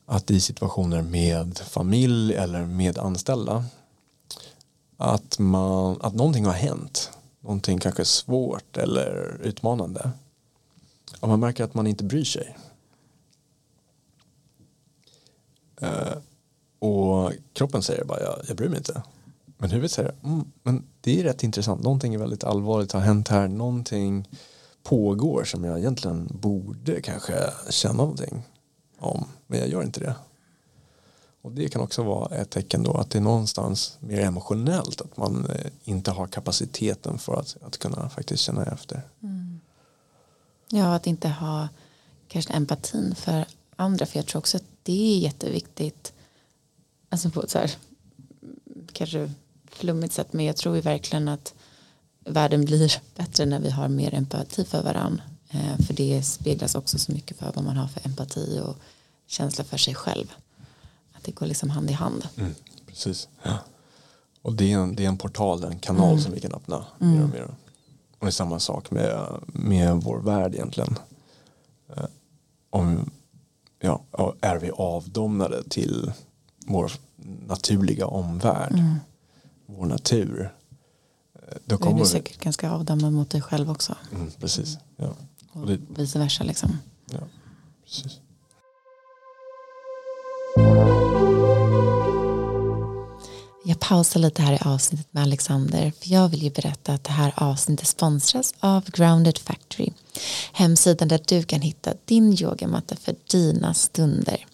Speaker 2: Att i situationer med familj eller med anställda att, man, att någonting har hänt. Någonting kanske svårt eller utmanande om man märker att man inte bryr sig. Uh, och kroppen säger bara jag, jag bryr mig inte. Men huvudet säger mm, men det är rätt intressant. Någonting är väldigt allvarligt har hänt här. Någonting pågår som jag egentligen borde kanske känna någonting om. Men jag gör inte det. Och det kan också vara ett tecken då att det är någonstans mer emotionellt. Att man eh, inte har kapaciteten för att, att kunna faktiskt känna efter. Mm.
Speaker 1: Ja, att inte ha kanske empatin för andra. För jag tror också att det är jätteviktigt. Alltså på ett så här kanske flummigt sätt. Men jag tror ju verkligen att världen blir bättre när vi har mer empati för varandra. Eh, för det speglas också så mycket för vad man har för empati och känsla för sig själv. Att det går liksom hand i hand.
Speaker 2: Precis. Ja. Och det är, en, det är en portal, en kanal som vi kan öppna mer och mer. Och det är samma sak med, med vår värld egentligen. Eh, Om, ja, är vi avdomnade till vår naturliga omvärld, vår natur. eh, Då
Speaker 1: är
Speaker 2: kommer
Speaker 1: du
Speaker 2: vi,
Speaker 1: säkert ganska avdammad mot dig själv också.
Speaker 2: mm, precis. Ja.
Speaker 1: Och
Speaker 2: Och det,
Speaker 1: vice versa liksom.
Speaker 2: ja, precis
Speaker 1: pausa lite här i avsnittet med Alexander för jag vill ju berätta att det här avsnittet sponsras av Grounded Factory. Hemsidan där du kan hitta din yogamatta för dina stunder.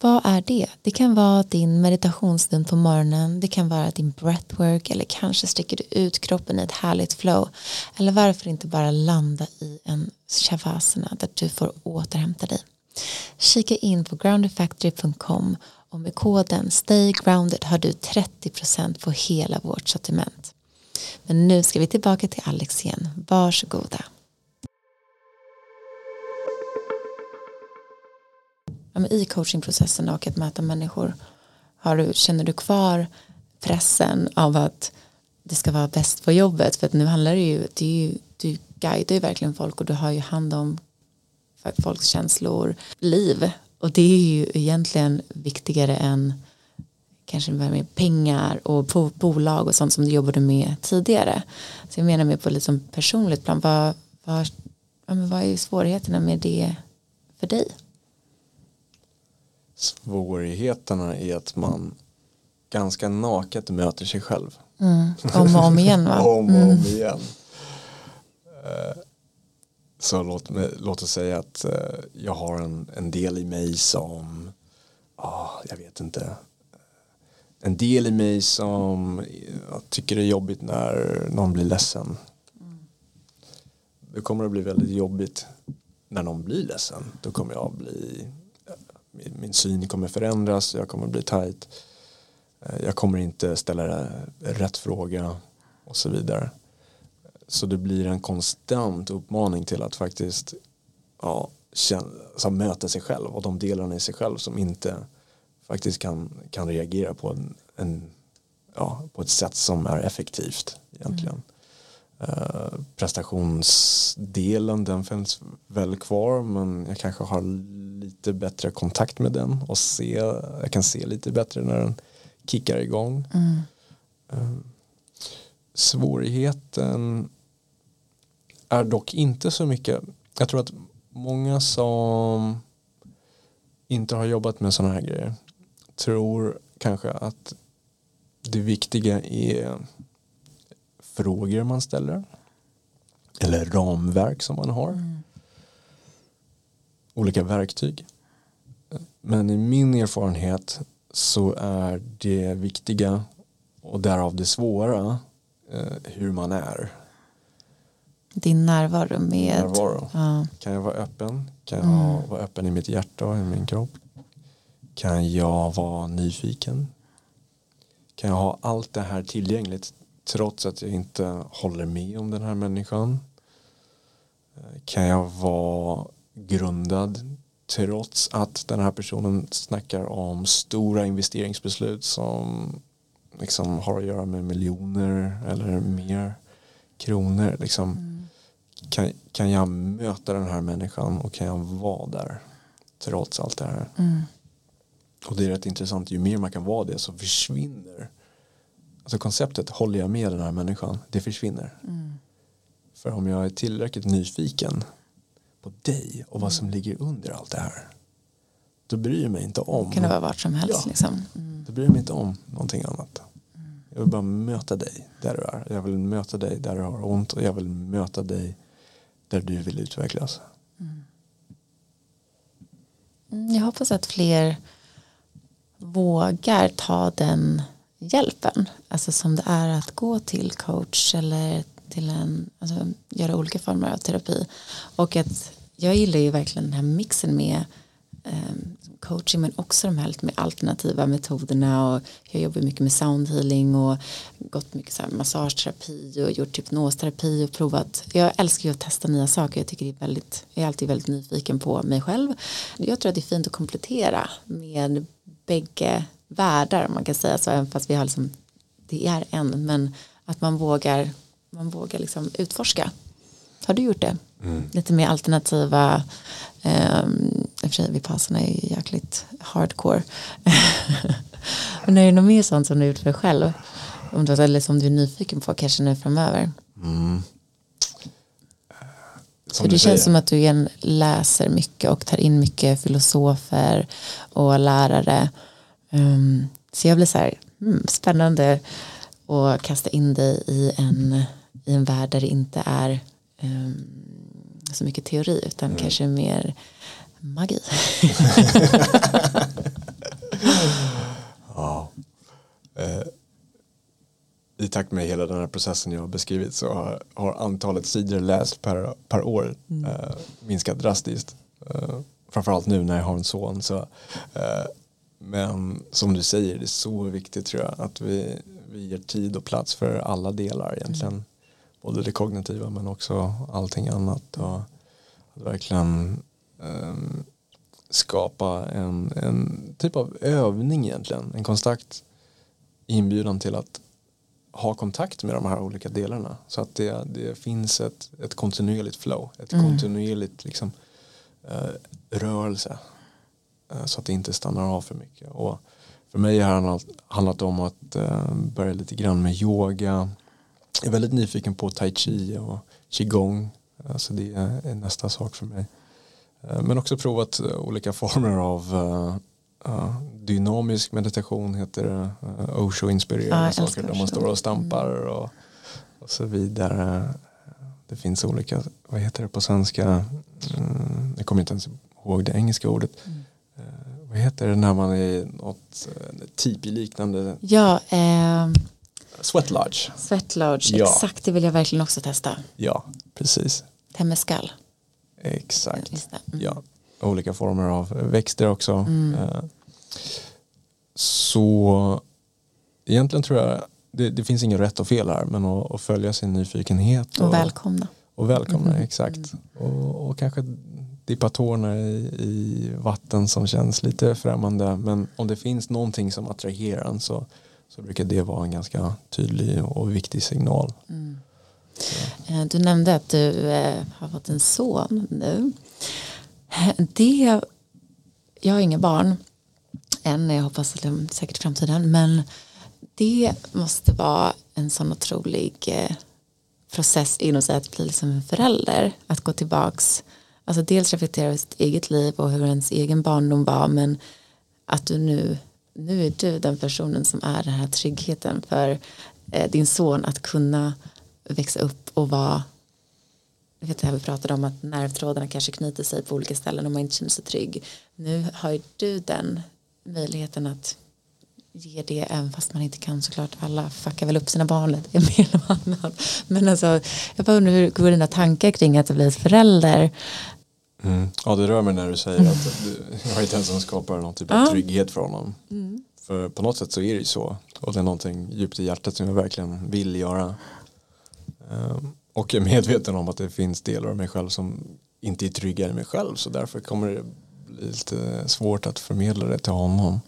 Speaker 1: Vad är det? Det kan vara din meditationsstund på morgonen, det kan vara din breathwork eller kanske sträcker du ut kroppen i ett härligt flow. Eller varför inte bara landa i en shavasana där du får återhämta dig. Kika in på groundedfactory.com och med koden Stay Grounded har du 30% på hela vårt sortiment. Men nu ska vi tillbaka till Alex igen. Varsågoda. Ja, I coachingprocessen och att möta människor har du, känner du kvar pressen av att det ska vara bäst på jobbet för att nu handlar det ju, det är ju du guidar ju verkligen folk och du har ju hand om folks känslor, liv och det är ju egentligen viktigare än kanske med pengar och på bolag och sånt som du jobbade med tidigare. Så jag menar mer på liksom personligt plan. Vad, vad, vad är svårigheterna med det för dig?
Speaker 2: Svårigheterna är att man ganska naket möter sig själv.
Speaker 1: Mm. Om och om igen va? [laughs]
Speaker 2: om och om mm. igen. Så låt, låt oss säga att eh, jag har en, en del i mig som, ah, jag vet inte, en del i mig som eh, tycker det är jobbigt när någon blir ledsen. Det kommer att bli väldigt jobbigt när någon blir ledsen. Då kommer jag bli eh, min syn kommer förändras, jag kommer bli tajt, jag kommer inte ställa rätt fråga och så vidare. Så det blir en konstant uppmaning till att faktiskt ja, känna, alltså möta sig själv och de delarna i sig själv som inte faktiskt kan, kan reagera på, en, en ja, på ett sätt som är effektivt egentligen. Mm. Uh, prestationsdelen den finns väl kvar men jag kanske har lite bättre kontakt med den och se, jag kan se lite bättre när den kickar igång. Mm. Uh, svårigheten är dock inte så mycket, jag tror att många som inte har jobbat med sådana här grejer tror kanske att det viktiga är frågor man ställer eller ramverk som man har. Mm olika verktyg. Men i min erfarenhet så är det viktiga och därav det svåra eh, hur man är.
Speaker 1: Din närvaro med...
Speaker 2: Närvaro. Ja. Kan jag vara öppen? Kan jag mm. vara öppen i mitt hjärta och i min kropp? Kan jag vara nyfiken? Kan jag ha allt det här tillgängligt trots att jag inte håller med om den här människan? Eh, kan jag vara grundad trots att den här personen snackar om stora investeringsbeslut som liksom har att göra med miljoner eller mer kronor. Liksom, mm. Kan, kan jag möta den här människan och kan jag vara där trots allt det här? Mm. Och det är rätt intressant, ju mer man kan vara det så försvinner alltså konceptet håller jag med den här människan, det försvinner. Mm. För om jag är tillräckligt nyfiken på dig och vad som ligger under allt det här. Då bryr jag mig inte om.
Speaker 1: Det kan det vara vart som helst. Ja, liksom.
Speaker 2: mm. Då bryr jag mig inte om någonting annat. Jag vill bara möta dig där du är. Jag vill möta dig där du har ont och jag vill möta dig där du vill utvecklas. Mm.
Speaker 1: jag hoppas att fler vågar ta den hjälpen. Alltså som det är att gå till coach eller till en, alltså, göra olika former av terapi. Och att jag gillar ju verkligen den här mixen med eh, coaching men också de här lite mer alternativa metoderna och jag jobbar mycket med soundhealing och gått mycket så här massageterapi och gjort hypnosterapi och provat. Jag älskar ju att testa nya saker. Jag tycker det är väldigt, jag är alltid väldigt nyfiken på mig själv. Jag tror att det är fint att komplettera med bägge världar man kan säga så även fast vi har liksom det är en men att man vågar man vågar liksom utforska. Har du gjort det? Mm. Lite mer alternativa um, i och för sig Vipassana är ju jäkligt hardcore. [laughs] Men är det något mer sånt som du gjort för dig själv? Om du, eller som du är nyfiken på kanske nu framöver? Mm. För det känns som att du igen läser mycket och tar in mycket filosofer och lärare. Um, så jag blir så här, hmm, spännande att kasta in dig i en, i en värld där det inte är um, så mycket teori utan mm. kanske mer magi. [laughs]
Speaker 2: ja. Eh, I takt med hela den här processen jag har beskrivit så har, har antalet sidor läst per, per år mm. eh, minskat drastiskt. Eh, framförallt nu när jag har en son. Så, eh, men som du säger, det är så viktigt tror jag att vi, vi ger tid och plats för alla delar egentligen. Mm. Både det kognitiva men också allting annat. Och att verkligen skapa en, en typ av övning egentligen. En konstant inbjudan till att ha kontakt med de här olika delarna. Så att det, det finns ett, ett kontinuerligt flow. Ett mm. kontinuerligt liksom, uh, rörelse. Uh, så att det inte stannar av för mycket. Och för mig har det handlat om att uh, börja lite grann med yoga. Jag är väldigt nyfiken på tai chi och qigong. Alltså det är nästa sak för mig. Eh, men också provat eh, olika former av uh, dynamisk meditation heter det. Uh, Osho-inspirerade ah, saker där man står och stampar mm. och, och så vidare. Det finns olika, vad heter det på svenska? Mm, jag kommer inte ens ihåg det engelska ordet. Mm. Uh, vad heter det när man är något tipi-liknande?
Speaker 1: Ja, eh,
Speaker 2: Sweat Lodge.
Speaker 1: Sweat Lodge, ja. exakt det vill jag verkligen också testa.
Speaker 2: Ja, precis.
Speaker 1: Temescal.
Speaker 2: Exakt. Mm. Ja, olika former av växter också. Mm. Eh, så egentligen tror jag det, det, finns inget rätt och fel här men att, att följa sin nyfikenhet.
Speaker 1: Och, och välkomna.
Speaker 2: Och välkomna, mm. exakt. Och, och, kanske dippa tårna i, i, vatten som känns lite främmande. Men om det finns någonting som attraherar en så, så brukar det vara en ganska tydlig och viktig signal. Mm.
Speaker 1: Eh, du nämnde att du eh, har fått en son nu. Det, jag har inga barn än, jag hoppas att det säkert i framtiden, men det måste vara en sån otrolig eh, process inom sig att bli liksom en förälder, att gå tillbaks, alltså dels reflektera över sitt eget liv och hur ens egen barndom var, men att du nu, nu är du den personen som är den här tryggheten för din son att kunna växa upp och vara jag vet här vi pratade om att nervtrådarna kanske knyter sig på olika ställen och man inte känner sig trygg. Nu har ju du den möjligheten att ge det även fast man inte kan såklart alla fuckar väl upp sina barn är [laughs] mer än annat. Men alltså jag bara undrar hur går dina tankar kring att bli förälder?
Speaker 2: Mm. Ja det rör mig när du säger att jag är den som skapar någon typ av trygghet för honom. Mm. För på något sätt så är det ju så och det är någonting djupt i hjärtat som jag verkligen vill göra. Ehm, och och är medveten om att det finns delar av mig själv som inte är trygga i mig själv så därför kommer det bli lite svårt att förmedla det till honom.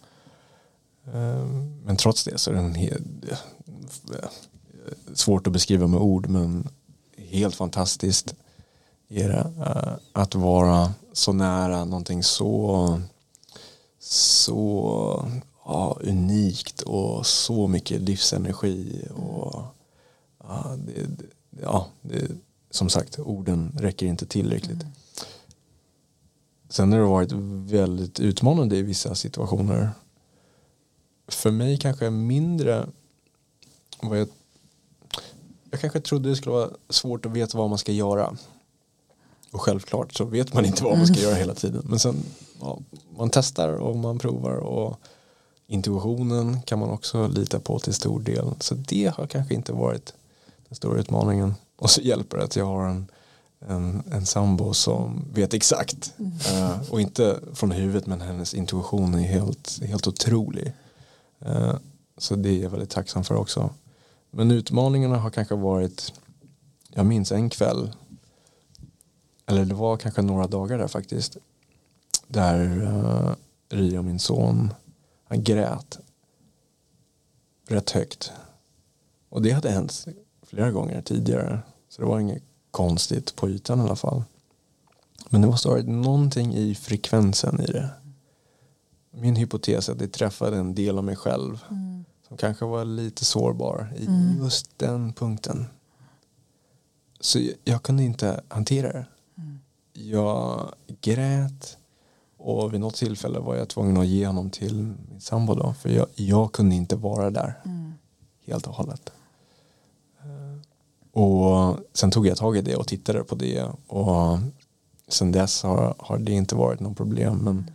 Speaker 2: Ehm, men trots det så är det en eh, svårt att beskriva med ord men helt fantastiskt är det eh, att vara så nära någonting så så ja, unikt och så mycket livsenergi och ja, det, ja, det, som sagt, orden räcker inte tillräckligt. Mm. Sen har det varit väldigt utmanande i vissa situationer. För mig kanske mindre vad jag, jag kanske trodde det skulle vara svårt att veta vad man ska göra. Och självklart så vet man inte vad man ska mm. göra hela tiden. Men sen ja, man testar och man provar och intuitionen kan man också lita på till stor del. Så det har kanske inte varit stora utmaningen. Och så hjälper det att jag har en, en, en sambo som vet exakt. Mm. Uh, och inte från huvudet men hennes intuition är helt, helt otrolig. Uh, så det är jag väldigt tacksam för också. Men utmaningarna har kanske varit, jag minns en kväll, eller det var kanske några dagar där faktiskt, där uh, Ria, min son, han grät rätt högt. Och det hade hänt flera gånger tidigare. Så det var inget konstigt på ytan i alla fall. Men det måste ha varit någonting i frekvensen i det. Min hypotes är att det träffade en del av mig själv mm. som kanske var lite sårbar i mm. just den punkten. Så jag, jag, kunde inte hantera det. jag grät och vid något tillfälle var jag tvungen att ge honom till min sambo då för jag, jag kunde inte vara där
Speaker 1: Mm.
Speaker 2: helt och hållet. Och sen tog jag tag i det och tittade på det och sen dess har, har det inte varit något problem men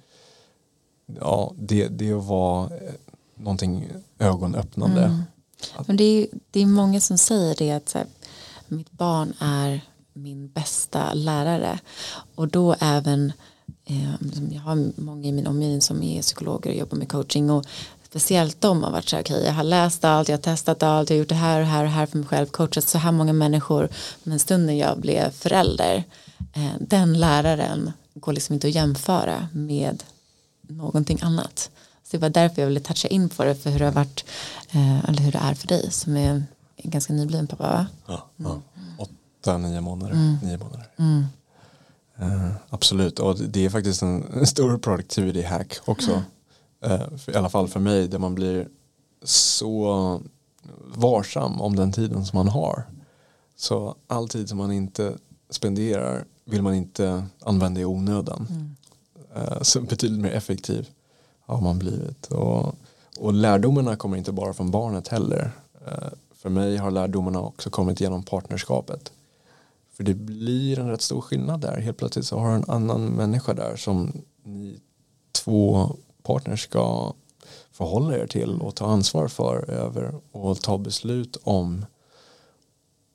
Speaker 2: ja, det, det var eh, någonting ögonöppnande.
Speaker 1: Mm. Men det är, det är många som säger det att så här, mitt barn är min bästa lärare och då även eh, liksom, jag har många i min omgivning som är psykologer och jobbar med coaching och speciellt de har varit så här okej jag har läst allt, jag har testat allt, jag har gjort det här och här och här för mig själv, coachat så här många människor men stunden jag blev förälder eh, den läraren går liksom inte att jämföra med någonting annat. Så det var därför jag ville toucha in på det för hur det har varit eh, eller hur det är för dig som är ganska nybliven pappa va?
Speaker 2: Ja, ja. Åtta, nio månader.
Speaker 1: Mm.
Speaker 2: Nio månader. Eh, absolut, och det- är faktiskt en, stor productivity hack också. För, I alla fall för mig, där man blir så varsam om den tiden som man har. Så all tid som man inte spenderar vill man inte använda i onödan. Eh, så betydligt mer effektiv har man blivit. Och, och lärdomarna kommer inte bara från barnet heller. Eh, för mig har lärdomarna också kommit genom partnerskapet. För det blir en rätt stor skillnad där. Helt plötsligt så har du en annan människa där som ni två partners ska förhålla er till och ta ansvar för över och ta beslut om.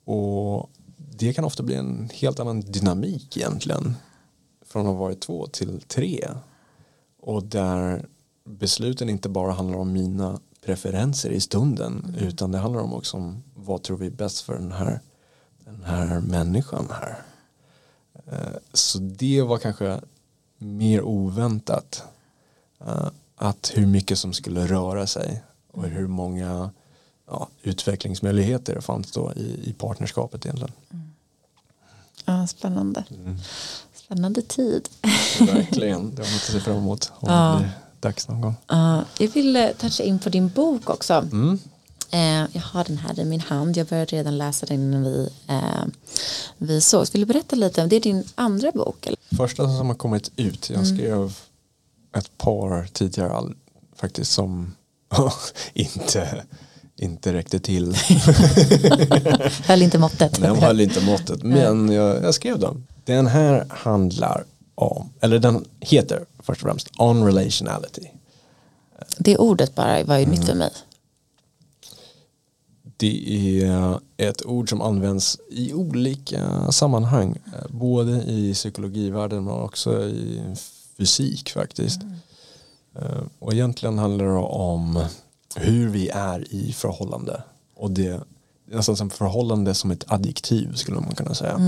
Speaker 2: Och det kan ofta bli en helt annan dynamik egentligen. Från att ha varit två till tre. Och där besluten inte bara handlar om mina preferenser i stunden utan det handlar om också om vad tror vi är bäst för den här, den här människan här. Eh, så det var kanske mer oväntat att hur mycket som skulle röra sig och hur många ja, utvecklingsmöjligheter det fanns då i, i partnerskapet egentligen.
Speaker 1: Ja, spännande. Spännande tid.
Speaker 2: Verkligen, det har man att se fram emot om
Speaker 1: Ja.
Speaker 2: det blir dags någon gång.
Speaker 1: Ja, jag vill eh, toucha in på din bok också.
Speaker 2: Mm.
Speaker 1: Eh, jag har den här i min hand. Jag började redan läsa den innan vi, eh, vi sågs. Vill du berätta lite? Det är din andra bok? Eller?
Speaker 2: Första som har kommit ut, jag
Speaker 1: Mm.
Speaker 2: skrev ett par tidigare faktiskt som [laughs] inte, inte räckte till. [laughs]
Speaker 1: Höll inte måttet.
Speaker 2: Den höll inte måttet, men jag, jag skrev dem. Den här handlar om, eller den heter först och främst On Relationality.
Speaker 1: Det ordet bara var ju nytt för mig.
Speaker 2: Det är ett ord som används i olika sammanhang. Både i psykologivärlden men också i fysik faktiskt. Eh, Och egentligen handlar det om hur vi är i förhållande. Och det är nästan som förhållande som ett adjektiv skulle man kunna säga.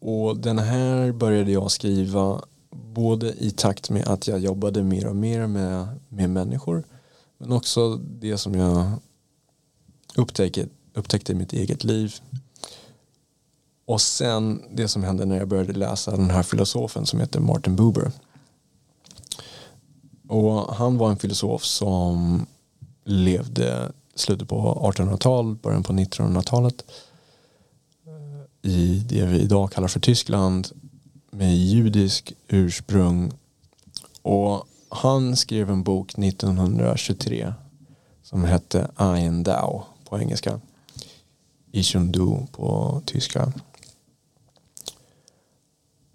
Speaker 2: Och den här började jag skriva både i takt med att jag jobbade mer och mer med, med människor men också det som jag upptäckte, upptäckte i mitt eget liv. Och sen det som hände när jag började läsa den här filosofen som heter Martin Buber. Och han var en filosof som levde slutet på 1800-talet, början på 1900-talet i det vi idag kallar för Tyskland med judisk ursprung och han skrev en bok 1923 som hette Ein Dao på engelska Ich und Du på tyska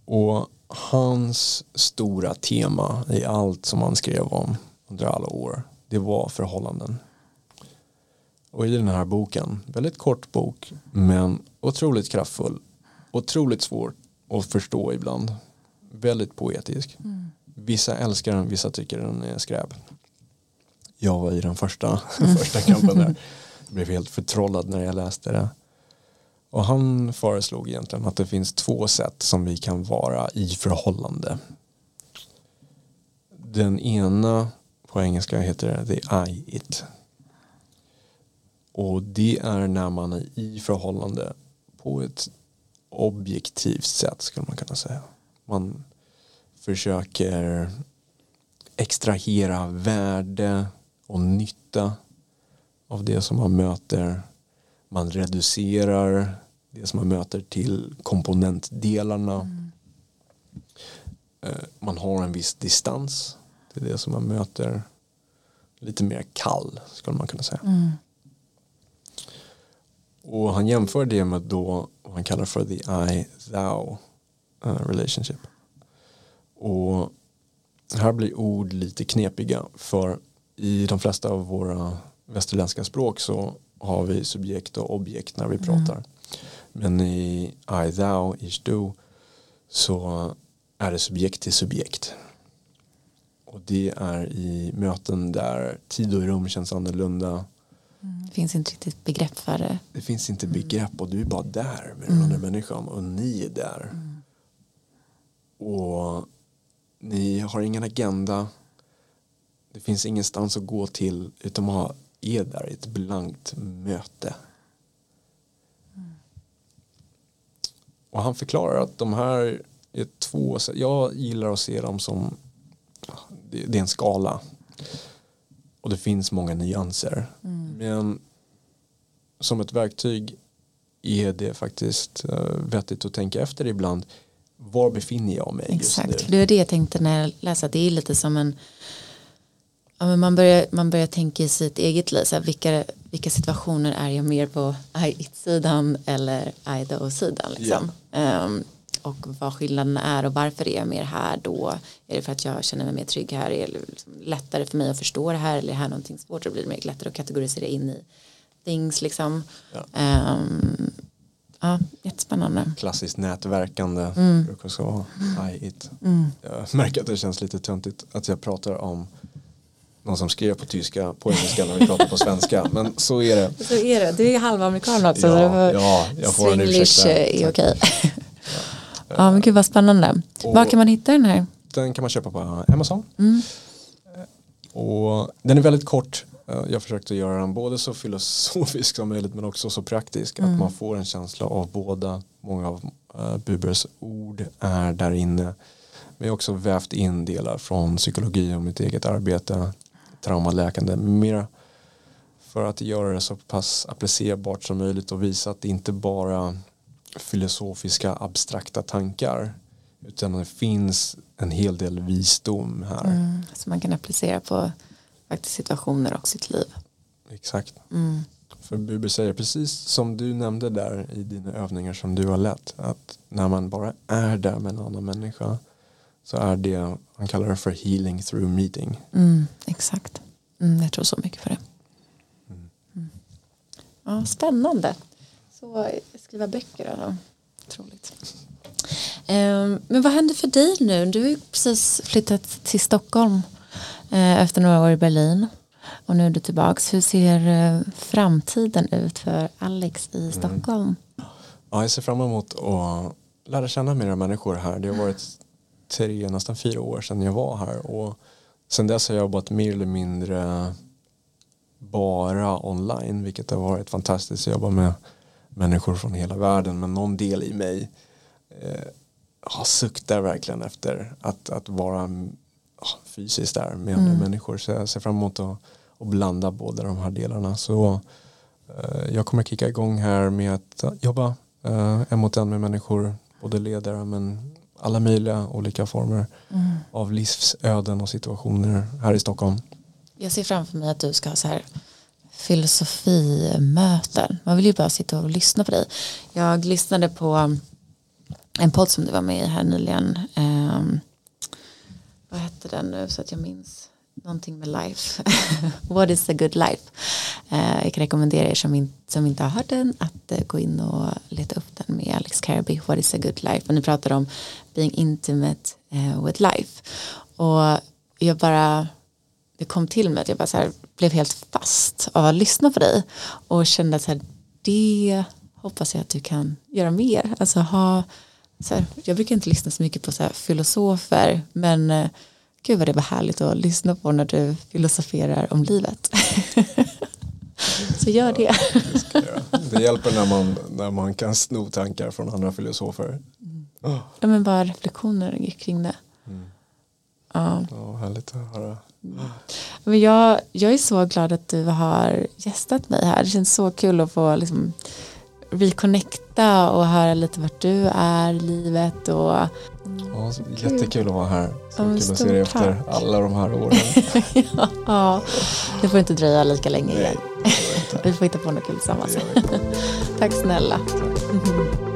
Speaker 2: och hans stora tema i allt som han skrev om under alla år det var förhållanden och i den här boken, väldigt kort bok men otroligt kraftfull, otroligt svår att förstå ibland, väldigt poetisk. Vissa älskar den, vissa tycker den är skräp. Jag var i den första, [laughs] första kampen där. Jag blev helt förtrollad när jag läste det. Och han föreslog egentligen att det finns två sätt som vi kan vara i förhållande. Den ena på engelska heter det the I it. Och det är när man är i förhållande på ett objektivt sätt skulle man kunna säga. Man försöker extrahera värde och nytta av det som man möter. Man reducerar det som man möter till komponentdelarna. Mm. Man har en viss distans till det som man möter. Lite mer kall skulle man kunna säga. Mm. Och han jämför det med då vad han kallar för the I-thou uh, relationship. Och här blir ord lite knepiga för i de flesta av våra västerländska språk så har vi subjekt och objekt när vi pratar. Mm. Men i I, thou, ish, do så är det subjekt till subjekt. Och det är i möten där tid och rum känns annorlunda.
Speaker 1: Mm. Det finns inte riktigt begrepp för det.
Speaker 2: Det finns inte mm. begrepp och du är bara där med den mm. andra människan och ni är där. Mm. Och ni har ingen agenda. Det finns ingenstans att gå till utan man är där i ett blankt möte. Mm. Och han förklarar att de här är två, jag gillar att se dem som, det är en skala. Och det finns många nyanser. Mm. Men som ett verktyg är det faktiskt uh, vettigt att tänka efter ibland. Var befinner jag mig
Speaker 1: Exakt.
Speaker 2: just
Speaker 1: nu? Det är det jag tänkte när jag läste. Det är lite som en ja, men man, börjar, man börjar tänka i sitt eget liv. Så här, vilka, vilka situationer är jag mer på I-it-sidan eller I-do-sidan? Liksom. Yeah. Um, och vad skillnaden är och varför är jag mer här då? Är det för att jag känner mig mer trygg här? Är det liksom lättare för mig att förstå det här? Eller är det här någonting svårt? Då blir det mer lättare att kategorisera in i things liksom. Ja. Um, ja, jättespännande.
Speaker 2: Klassiskt nätverkande mm. brukar så vara. it. Mm. Jag märker att det känns lite töntigt att jag pratar om någon som skrev på tyska på engelska när vi pratar på svenska. Men så är det.
Speaker 1: Så är det. Du är halvamerikan också.
Speaker 2: Ja, ja jag får en ursäkt
Speaker 1: är okej. [laughs] Ja, men gud vad spännande. Och Var kan man hitta den här?
Speaker 2: Den kan man köpa på Amazon. Mm. Och den är väldigt kort. Jag försökte göra den både så filosofisk som möjligt men också så praktisk. Mm. Att man får en känsla av båda. Många av Bubers ord är där inne. Men jag har också vävt in delar från psykologi och mitt eget arbete. Traumaläkande med mera. För att göra det så pass applicerbart som möjligt och visa att det inte bara filosofiska abstrakta tankar utan det finns en hel del visdom här. Mm,
Speaker 1: som man kan applicera på faktiskt situationer och sitt liv.
Speaker 2: Exakt. Mm. För Buber säger precis som du nämnde där i dina övningar som du har lett att när man bara är där med en annan människa så är det, han kallar det för healing through meeting.
Speaker 1: Mm, exakt, mm, jag tror så mycket för det. Mm. mm. Ja, spännande. Så skriva böcker då. Otroligt. Um, men vad händer för dig nu? Du har ju precis flyttat till Stockholm uh, efter några år i Berlin. Och nu är du tillbaks. Hur ser uh, framtiden ut för Alex i mm. Stockholm?
Speaker 2: Ja, jag ser fram emot att lära känna mera människor här. Det har varit tre, nästan fyra år sedan jag var här. Och sen dess har jag jobbat mer eller mindre bara online, vilket har varit fantastiskt. Jag jobbar med människor från hela världen men någon del i mig eh, suktar verkligen efter att, att vara oh, fysiskt där med andra mm. människor så jag ser fram emot att, att blanda båda de här delarna så eh, jag kommer kicka igång här med att jobba eh, en mot en med människor både ledare men alla möjliga olika former mm. av livsöden och situationer här i Stockholm.
Speaker 1: Jag ser framför mig att du ska ha så här filosofimöten. Man vill ju bara sitta och lyssna på dig. Jag lyssnade på en podd som du var med i här nyligen. Um, vad hette den nu så att jag minns någonting med life. [laughs] What is a good life? Eh, jag kan rekommendera er som, in, som inte har hört den att eh, gå in och leta upp den med Alex Carby. What is a good life? Och ni pratar om being intimate eh, with life. Och jag bara det kom till mig att jag bara så här, blev helt fast av att lyssna på dig och kände att så här, det hoppas jag att du kan göra mer. Alltså ha, så här, jag brukar inte lyssna så mycket på så här, filosofer men gud vad det var härligt att lyssna på när du filosoferar om livet. [laughs] så gör det.
Speaker 2: Ja, det, det hjälper när man, när man kan sno tankar från andra filosofer.
Speaker 1: Mm. Oh. Ja, men bara reflektioner kring det. Mm.
Speaker 2: Ja. ja, härligt att höra.
Speaker 1: Men jag, jag är så glad att du har gästat mig här. Det känns så kul att få liksom reconnecta och höra lite vart du är i livet och
Speaker 2: Ja, jättekul att vara här. Så
Speaker 1: Ja,
Speaker 2: kul att se dig efter alla de här åren. [laughs]
Speaker 1: ja, det får inte dröja lika länge igen. [laughs] Vi får hitta på något kul tillsammans. [laughs] Tack snälla.
Speaker 2: Tack.